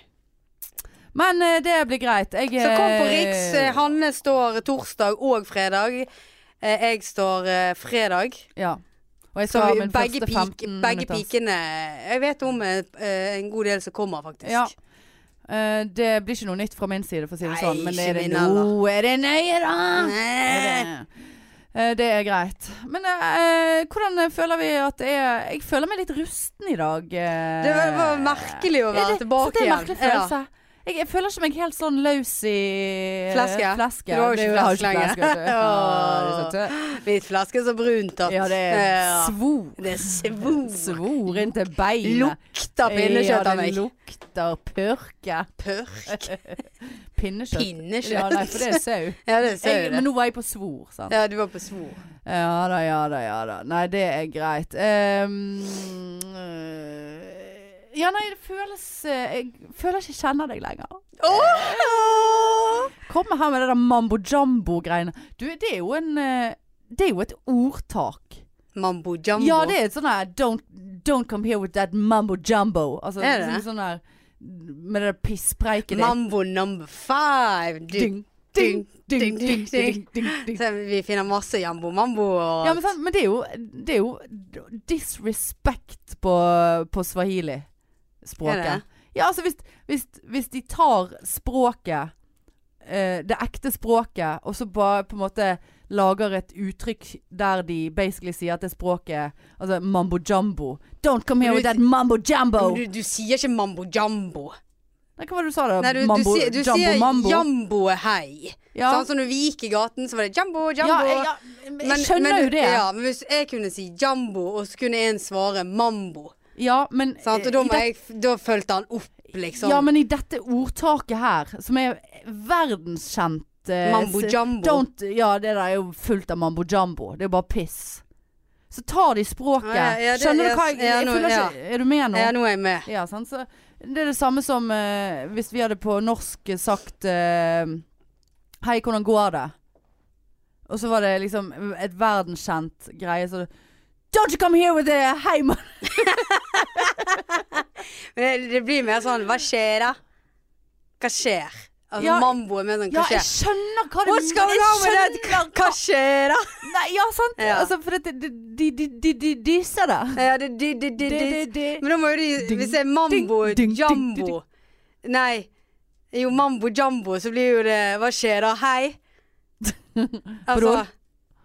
Men eh, det blir greit. Jeg, Så kom på eh, Riks. Eh, Hanne står torsdag og fredag. Eh, Jeg står eh, fredag. Ja. Og jeg Så skal ha min begge, første pik, begge pikene Jeg vet om en god del som kommer, faktisk. Ja. Uh, det blir ikke noe nytt fra min side, for å si det Nei, sånn. Men er det noe Er det nøye, da? Nei. Det? Eh, er greit. Men eh, hvordan føler vi at det er Jeg føler meg litt rusten i dag. eh. Det var, merkelig å være det, tilbake så det er en igjen. merkelig følelse. Jeg, jeg føler ikke meg helt sånn løs i eh, Fleske? fleske. Du har jo ikke flaske lenger. fleske, vet du. Ja, det er så tø- Hvit flaske så brunt at ja, det er svor. Det er svor. Svor inn til beinet. Lukter pinnekjøtt av meg. Ja, det lukter pørke. Pørk. Pinnekjøtt. Pinnekjøtt. Ja, nei, for det er sau. Ja, det er Jeg, men nå var jeg på svor, sant. Ja, du var på svor. Ja da, ja da, ja da. Nei, det er greit. Um, ja, nei, det føles eh, Jeg føler ikke jeg kjenner deg lenger. Oh! Kommer her med det der mambo jambo-greiene. Du, det er jo en eh, Det er jo et ordtak. Mambo jambo? Ja, det er et sånn her don't, don't come here with that mambo jambo. Altså, Er det sånn, sånn der Med det der pisspreiket ditt. Mambo number five. Du, Ding, ding, ding, ding, ding, ding, ding. Så vi finner masse jambo mambo og Ja, men, sant, men det er jo, det er jo disrespect på, på Er swahili-språket. Ja, altså hvis, hvis, hvis de tar språket, eh, det ekte språket, og så bare på en måte lager et uttrykk der de basically sier at det språket Altså mambo jumbo. Don't come here du, with that mambo jumbo. Du, du sier ikke mambo jumbo. Nei, hva var det du sa da? Nei, du, mambo, du, du jumbo sier mambo? jambo hei. ja. Sånn som når vi gikk i gaten, så var det jambo, ja, jambo. jeg, ja, jeg skjønner men, jo det. Ja, men hvis jeg kunne si jambo, og så kunne en svare mambo, Ja, men sånn, da, jeg, da fulgte han opp, liksom. Ja, men i dette ordtaket her, som er verdenskjent eh, mambo jumbo. Ja, det der er jo fullt av mambo jumbo. Det er jo bare piss. Så tar de språket. Ja, ja, det- Skjønner du hva jeg, jeg, jeg ja. ikke Er du med nå? Ja, nå er jeg med. Ja, sant? Så det er det samme som uh, hvis vi hadde på norsk sagt uh, Hei, hvordan går det? Og så var det liksom et verdenskjent greie så Don't you come here with a Hei, man! Men det, det blir mer sånn, hva skjer da? Hva skjer? Altså Ja, mambo er mer sånn, hva skjer? Ja, jeg skjønner hva du What's going on with that? Hva skjer da? Nei, ja, sant. Ja. Altså, for det, de, de, de, de, de disser det. Ja, de, de, de, de. det. Men da må jo de, hvis det er mambo, jambo Nei, jo mambo jambo, så blir jo det Hva skjer da? Hei? Altså?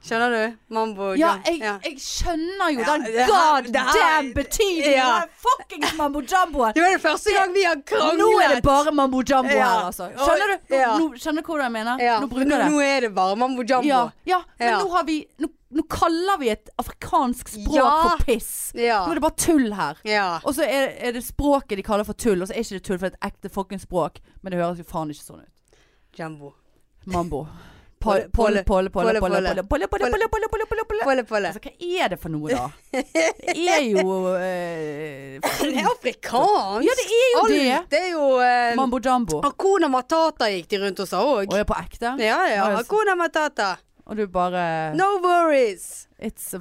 Skjønner du? Mambo Ja, jeg, Ja. jeg skjønner jo Ja, den det her- god det her- damn betydningen Ja. av fuckings mambo jumboen. Det var det første gang vi har kranglet. Nå er det bare mambo jumbo Ja. her, altså. Skjønner du? Nå, Ja. nå, skjønner du hva jeg mener? ja, Nå bruker jeg det. nå er det bare mambo jumbo. Ja, ja, men Ja. nå har vi nå, nå kaller vi et afrikansk språk Ja. for piss. Ja. Nå er det bare tull her. ja. Og så er, er det språket de kaller for tull, og så er ikke det tull, for det er et ekte fuckings språk. Men det høres jo faen ikke sånn ut. Jumbo. Mambo. Påle, påle, påle, påle, påle, påle, påle, påle. Altså, hva er det for noe, da? Det er jo Det er afrikansk! Ja, det er jo det. Det er jo Mambo jambo. Akona matata gikk de rundt og sa òg. Å, på ekte? Ja, ja. Akuna matata. Og du bare No worries. It's a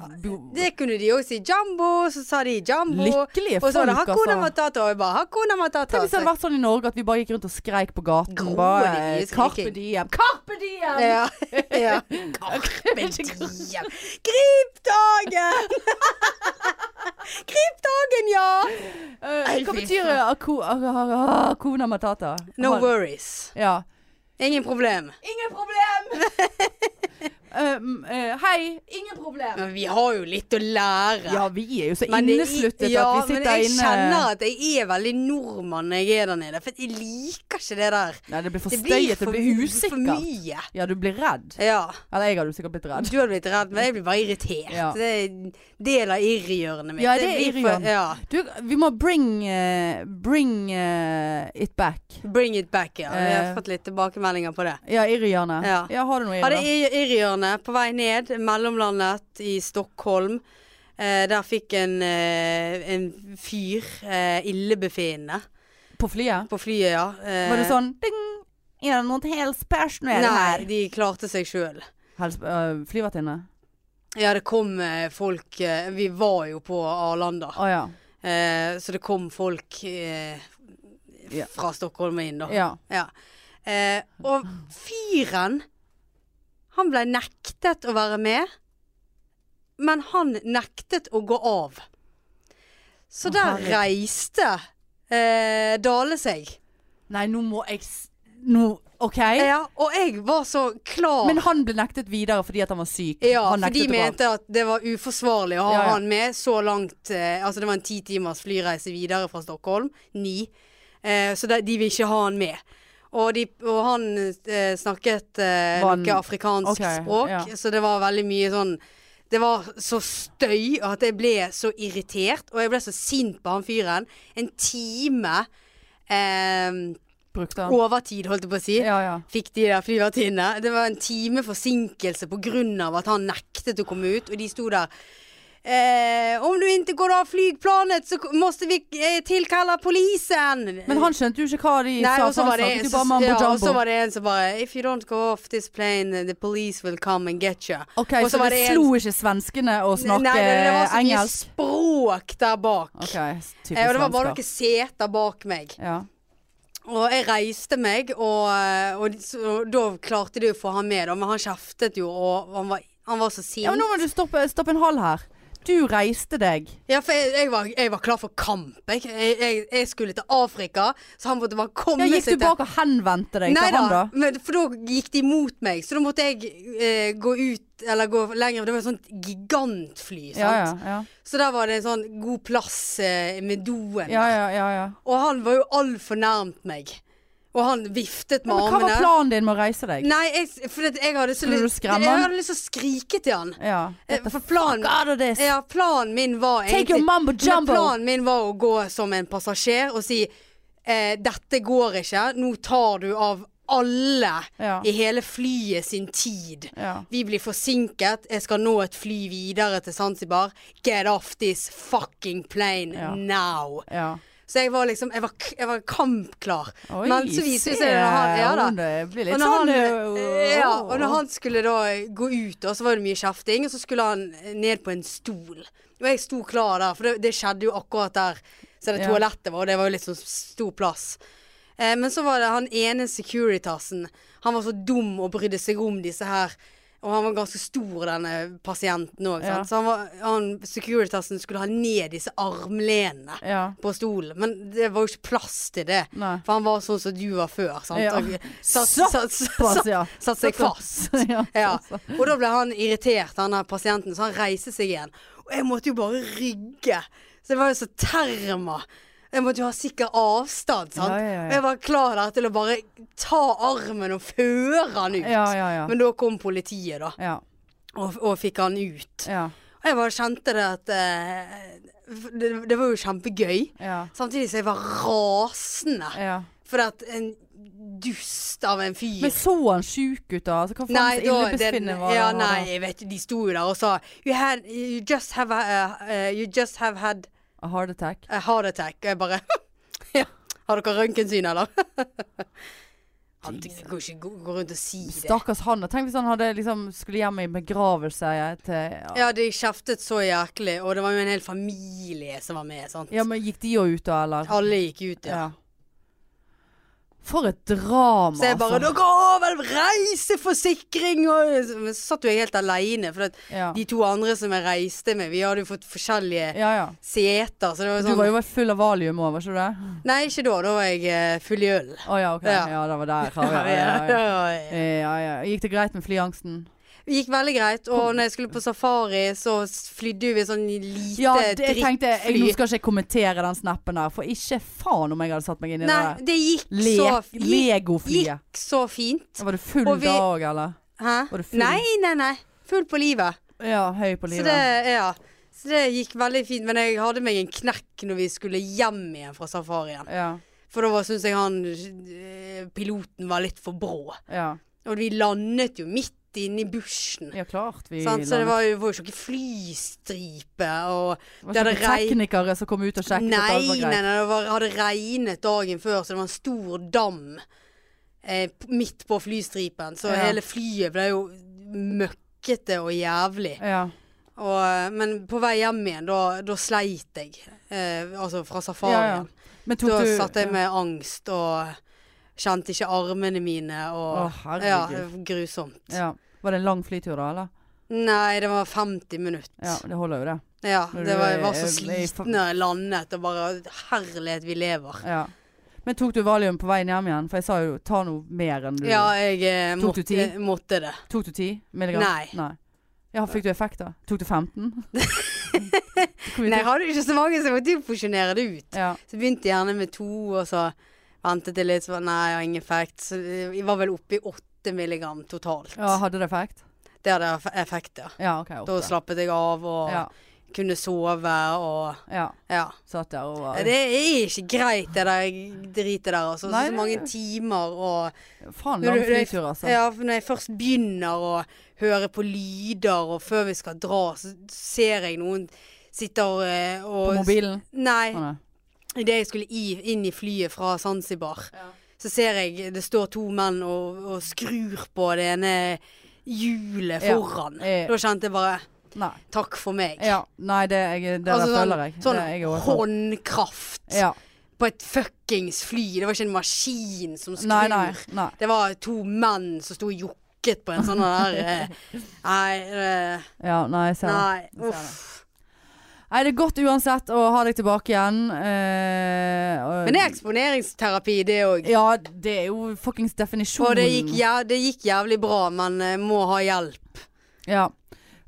Det kunne de òg si. Jumbo, så sa de jumbo. Lykkelige folk, altså. Og så var det Hakuna altså. Matata. Og jeg bare Hakuna Matata. Tenk hvis det hadde vært sånn i Norge at vi bare gikk rundt og skreik på gaten. Gode Bare nye Carpe diem! Carpe diem! Ja. ja. Carpe diem. Grip dagen! Grip dagen, ja! Uh, hva betyr faen. aku- a- Akuna matata? No worries. Ja. Ingen problem. Ingen problem! Mm, eh, hei, ingen problem. Men vi har jo litt å lære. Ja, vi er jo så Men innesluttet innesluttet ja, at vi sitter men jeg inne kjenner at jeg er veldig nordmann når jeg er der nede. For jeg liker ikke det der. Nei, det blir for støyete, det blir blir for mye. Ja, du blir redd. Ja. Eller jeg hadde sikkert blitt redd. Du hadde blitt redd, men jeg blir bare irritert. Ja. Det er en del av irrhjørnet mitt. Ja, det er irrhjørnet. Ja. Du, vi må bring uh, Bring uh, it back. Bring it back, ja. Vi har Eh. fått litt tilbakemeldinger på det. Ja, irrhjørnet. Ja. Ja. har du noe Hadde irrhjørnet på vei ned, mellomlandet i Stockholm. Eh, der fikk en, eh, en fyr eh, illebefinnende På flyet? på flyet, ja. Eh, Var det sånn ding, Er det noe helsepersonell Nei, her? de klarte seg sjøl. Helse, øh, flyvertinne? Ja, det kom eh, folk eh, Vi var jo på Arlanda. Oh, ja. Eh, så det kom folk eh, fra Stockholm inn, da. ja. Ja. Eh, og fyren Han ble nektet å være med, men han nektet å gå av. Så Å, der herregud. reiste eh, Dale seg. Nei, nå må jeg s- Nå OK? Ja, og jeg var så klar. Men han ble nektet videre fordi at han var syk? ja, han for de å gå av. mente at det var uforsvarlig å ha Ja, ja. han med så langt eh, Altså det var en ti timers flyreise videre fra Stockholm. Ni. Eh, så de, de vil ikke ha han med. Og, de, og han eh, snakket eh, noe afrikansk okay, språk, ja. så det var veldig mye sånn Det var så støy at jeg ble så irritert, og jeg ble så sint på han fyren. En time eh, Brukte han? overtid, holdt jeg på å si. Ja, ja. Fikk de der flyvertinnene. Det var en time forsinkelse av at han nektet å komme ut, og de sto der. Eh, om du ikke går av flygplanet så måste vi eh, tilkalle polisen. Men han skjønte jo ikke hva de Nei, sa, og så var det en mambo ja, og så var det en som bare If you don't go off this plane, the police will come and get you. OK, og så så det slo ikke svenskene å snakke Nei, det, det var så mye språk der bak. Okay, Eh, og det var bare noen seter bak meg. Ja. Og jeg reiste meg, og, eh, og, og da klarte de å få han med, da. Men han kjeftet jo, og han var, han var så sint. ja, men nå må du stoppe, stoppe en hal her. Du reiste deg. Ja, for jeg, jeg, var, jeg var klar for kamp. Jeg, jeg, skulle til Afrika, så han måtte bare komme Ja, gikk du bak og henvendte deg Nei til han, da, men, for da gikk de mot meg. Så da måtte jeg eh, gå ut, eller gå lenger. Det var et sånt gigantfly, sant. Ja, ja, ja. Så der var det en sånn god plass eh, med doen. Ja, ja, ja, ja. Og han var jo altfor nærmt meg. Og han viftet med Men hva var planen din med å reise deg? Nei, jeg, for jeg hadde så lyst Jeg hadde lyst til å skrike til han. Ja. Eh, For planen, ja, planen min var Take your mumbo jumbo. planen min var å gå som en passasjer og si eh, dette går ikke, nå tar du av alle Ja. i hele flyet sin tid. Ja. Vi blir forsinket, jeg skal nå et fly videre til Zanzibar. Get off this fucking plane now. ja. Så jeg var liksom Jeg var, jeg var kampklar. Oi, Men så viste det seg Ja da. blir litt Og når, sånn han, øh, ja, og når han skulle da gå ut, og så var det mye kjefting, og så skulle han ned på en stol. Og jeg sto klar der, for det, det skjedde jo akkurat der så det toalettet var, og det var jo litt sånn stor plass. Eh, men så var det han ene Securitasen. Han var så dum og brydde seg om disse her Og han var ganske stor, denne pasienten òg. Ja. Så han, var, han Securitasen skulle ha ned disse armlenene Ja. på stolen. Men det var jo ikke plass til det. Nei. For han var sånn som du var før. Sant? Ja. Satt, satt, satt, satt, seg fast. ja. Ja. Og da ble han irritert, han der pasienten, så han reiste seg igjen. Og jeg måtte jo bare rygge. Så det var jo så terma. Jeg måtte jo ha sikker avstand, sant. Ja, ja, jeg var klar der til å bare ta armen og føre han ut. Men da kom politiet, da, ja. og, og fikk han ut. ja. Og jeg bare kjente det at eh, det, det var jo kjempegøy. Samtidig som jeg var rasende. For at en dust av en fyr Men så han sjuk ut da? Altså, hva faen Nei, da, illebefinnende var ja, nei, jeg vet ikke. De sto jo der og sa You, had, you, just have a, uh, you just have had A heart attack? a heart attack. Og jeg bare Ja. Har dere røntgensyn, eller? Han går ikke gå, rundt og si det. Stakkars han. Tenk hvis han hadde liksom skulle hjem i begravelse til Ja, Ja, de kjeftet så jæklig, og det var jo en hel familie som var med. sant? ja men gikk de òg ut da, eller? Alle gikk ut, ja. Ja. For et drama, Så jeg bare altså. 'Dere har vel reiseforsikring?' Og så satt jo jeg helt aleine. For at Ja. de to andre som jeg reiste med, vi hadde jo fått forskjellige ja, ja. seter. Så det var Du sånn var jo full av valium òg, var ikke du det? Nei, ikke da. Da var jeg eh, full i øl. Å ja, ok. Ja, det var der. Ja, ja, ja, ja. ja. ja, ja. Gikk det greit med flyangsten? Det gikk veldig greit. Og når jeg skulle på safari, så flydde vi sånn lite Ja, det, jeg tenkte jeg, drittfly. Nå skal ikke jeg kommentere den snappen der, for ikke faen om jeg hadde satt meg inn i Nei, det der så, Le Legoflyet. gikk så fint. Var det full vi- dag, eller? Hæ? Nei, nei, nei. Full på livet. Ja, høy på Så livet. det, ja. Så det gikk veldig fint. Men jeg hadde meg en knekk når vi skulle hjem igjen fra safarien. Ja, For da syns jeg han eh, piloten var litt for brå. ja. Og vi landet jo midt inne i bushen. ja, klart. Vi Sant? Så det var jo, var jo ikke flystripe og var det hadde ikke teknikere som kom ut og sjekket at Nei, alt var greit. nei, det var, hadde regnet dagen før, så det var en stor dam eh, midt på flystripen. Så Ja. hele flyet ble jo møkkete og jævlig. Ja. Og, eh, men på vei hjem igjen, da, da sleit jeg. Eh, altså fra safarien. Ja, ja. Da du satt jeg med angst og kjente ikke armene mine og Å. Ja, grusomt. ja. Var det en lang flytur da, eller? Nei, det var 50 minutter. Ja, det holder jo det. Ja, Når det du var, jeg var så er- sliten da jeg landet, og bare Herlighet, vi lever. Ja. Men tok du valium på veien hjem igjen? For jeg sa jo ta noe mer enn du Ja, jeg eh, Tok du måtte, ti? måtte det. Tok du 10 milligram? Nei. Ja, fikk du effekt da? Tok du 15? Hvor mye Nei, jeg tok- hadde jo ikke så mange, så jeg måtte jo porsjonere det ut. ja. Så begynte jeg gjerne med to, og så ventet jeg litt, så nei, jeg har ingen effekt. Så jeg var vel oppe i åtte milligram totalt. ja, hadde det effekt? Det hadde eff- effekt, ja. Ja, okay, Da slappet jeg av og Ja, kunne sove og ja. Ja. Satt der og var Det er ikke greit det der dritet der, altså. Nei, så så mange timer og Faen lang fritur, altså. Ja, for når jeg først begynner å høre på lyder, og før vi skal dra, så ser jeg noen sitter og... På mobilen? Nei. Å, nei. Idet jeg skulle i, inn i flyet fra Zanzibar, Ja. så ser jeg det står to menn og, og skrur på det ene hjulet foran. Ja. Da kjente jeg bare Nei. takk for meg. Ja, nei, det, jeg, det Altså der sånn, føler jeg. sånn det, jeg håndkraft Ja. på et fuckings fly. Det var ikke en maskin som skrur. Nei, nei. nei. Det var to menn som sto og jokket på en sånn der eh, Nei, det, Ja, ser det. nei. Jeg ser det. Uff. Nei, det er godt uansett å ha deg tilbake igjen. eh, og- Men det er eksponeringsterapi, det òg. Ja, det er jo fuckings definisjonen. Og det gikk, ja, det gikk jævlig bra, men eh, må ha hjelp. Ja.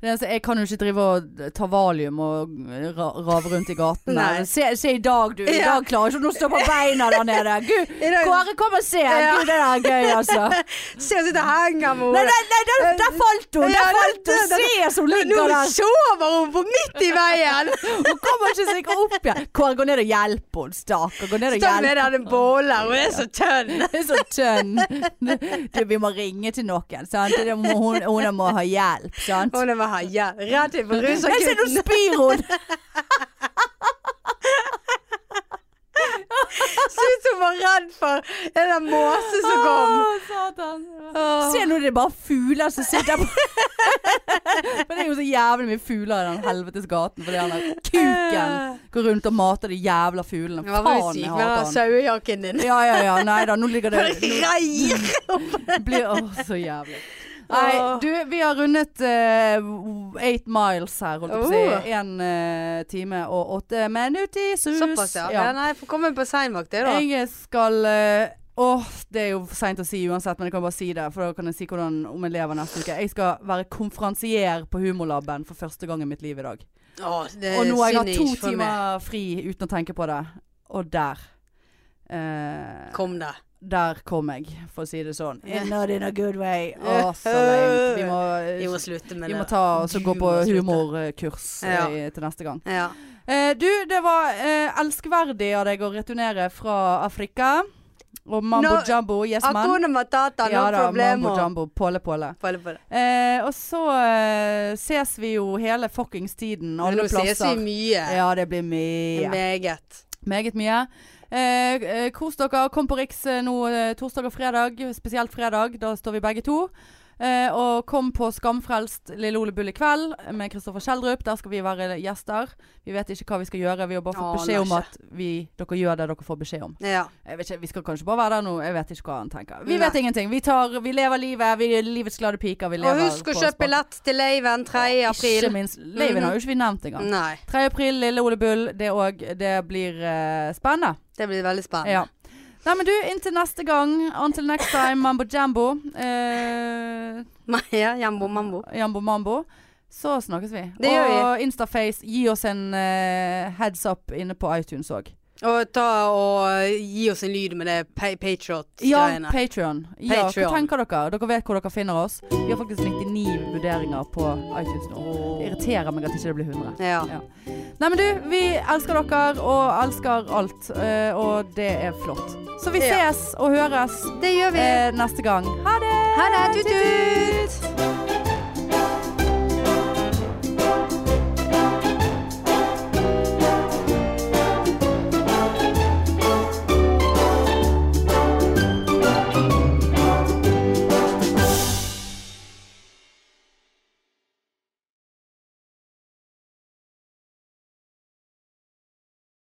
Eneste, jeg kan jo ikke drive og ta valium og ra rave rundt i gatene. Nei. Se, se i dag, du. I dag klarer jeg ikke å stå på beina der nede. Gud, Kåre, kom og se. Gud, det der er gøy, altså. Se hun sitter og henger med Nei, henne. nei, nei der, der falt hun! Der falt hun! Se som Nå ligger der. sover hun på midt i veien! Hun kommer ikke seg opp igjen. Kåre, gå ned og hjelp henne, stakkar. Gå ned og henne. Stå med den bålen. hun er så tønn. Hun er så tønn. Du, vi må ringe til noen, sant. Hun, hun må ha hjelp, sant. Hun må ha hjelp. Rett inn på Jeg ser nå rusakutten. spyr hun! Ser ut som hun var redd for en der måse som kom. Å, satan. Åh. Se nå, det er bare fugler som sitter på Men det er jo så jævlig mye fugler i den helvetes gaten fordi han der kuken går rundt og mater de jævla fuglene. Ja, var syk med den sauejakken din. Ja, ja, ja. Nei da, nå ligger det Det blir Å, så jævlig. Nei, du, vi har rundet uh, eight miles her, holdt jeg på å si. Én time og åtte minutter. Såpass, ja. ja. Nei, får komme på seinvakt, det, da. Jeg skal uh, Åh, det er jo for seint å si uansett, men jeg kan bare si det. For da kan jeg si hvordan, om jeg lever neste uke. Jeg skal være konferansier på Humorlaben for første gang i mitt liv i dag. Åh, det Og nå har jeg hatt to timer fri uten å tenke på det. Og der Uh, Kom det. Der kom jeg, for å si det sånn. Not in a good way. Å, så. Vi må, Vi må slutte med vi det. må ta og gå på humorkurs Ja. eh, til neste gang. Ja. Eh, du, det var eh, elskverdig av deg å returnere fra Afrika. Og mambo no, jumbo, yes man. Akuna matata, no Ja da, mambo jambo, jumbo, påle påle. påle. Eh, og så eh, ses vi jo hele fuckings tiden, alle plasser. nå ses vi mye. Ja, det blir mye. Meget. Meget mye. Eh, eh, kos dere. Kom på Riks eh, nå eh, torsdag og fredag, spesielt fredag. Da står vi begge to. Eh, og kom på Skamfrelst Lille Ole Bull i kveld med Kristoffer Schjelderup. Der skal vi være gjester. Vi vet ikke hva vi skal gjøre. Vi har bare fått beskjed om at vi, dere gjør det dere får beskjed om. Ja. Ikke, Vi skal kanskje bare være der nå. Jeg vet ikke hva han tenker. Vi Nei. vet ingenting. Vi, tar, vi lever livet. Vi er livets glade piker. Vi Og husk å kjøpe billett til Leiven 3. Ikke april. minst. Leiven har jo ikke vi nevnt engang. Nei. 3. april, Lille Ole Bull. Det òg. Det blir uh, spennende. Det blir veldig spennende. Ja. Nei, men du, inntil neste gang. Until next time, mambo jambo. Eh, Ja, Jambo mambo. jambo mambo. Så snakkes vi. Det gjør vi. Og Instaface, gi oss en eh, heads up inne på iTunes òg. Og ta og gi oss en lyd med det pa Ja, Patriot-greiene. Patrion. Ja, hva tenker dere? Dere vet hvor dere finner oss. Vi har faktisk 99 vurderinger på iTunes nå. Det irriterer meg at ikke det blir 100. Ja. Ja. Nei, men du, vi elsker dere og elsker alt. eh, og det er flott. Så vi Ja. ses og høres Det gjør vi. eh, neste gang. Ha det! Ha det. Tut-tut.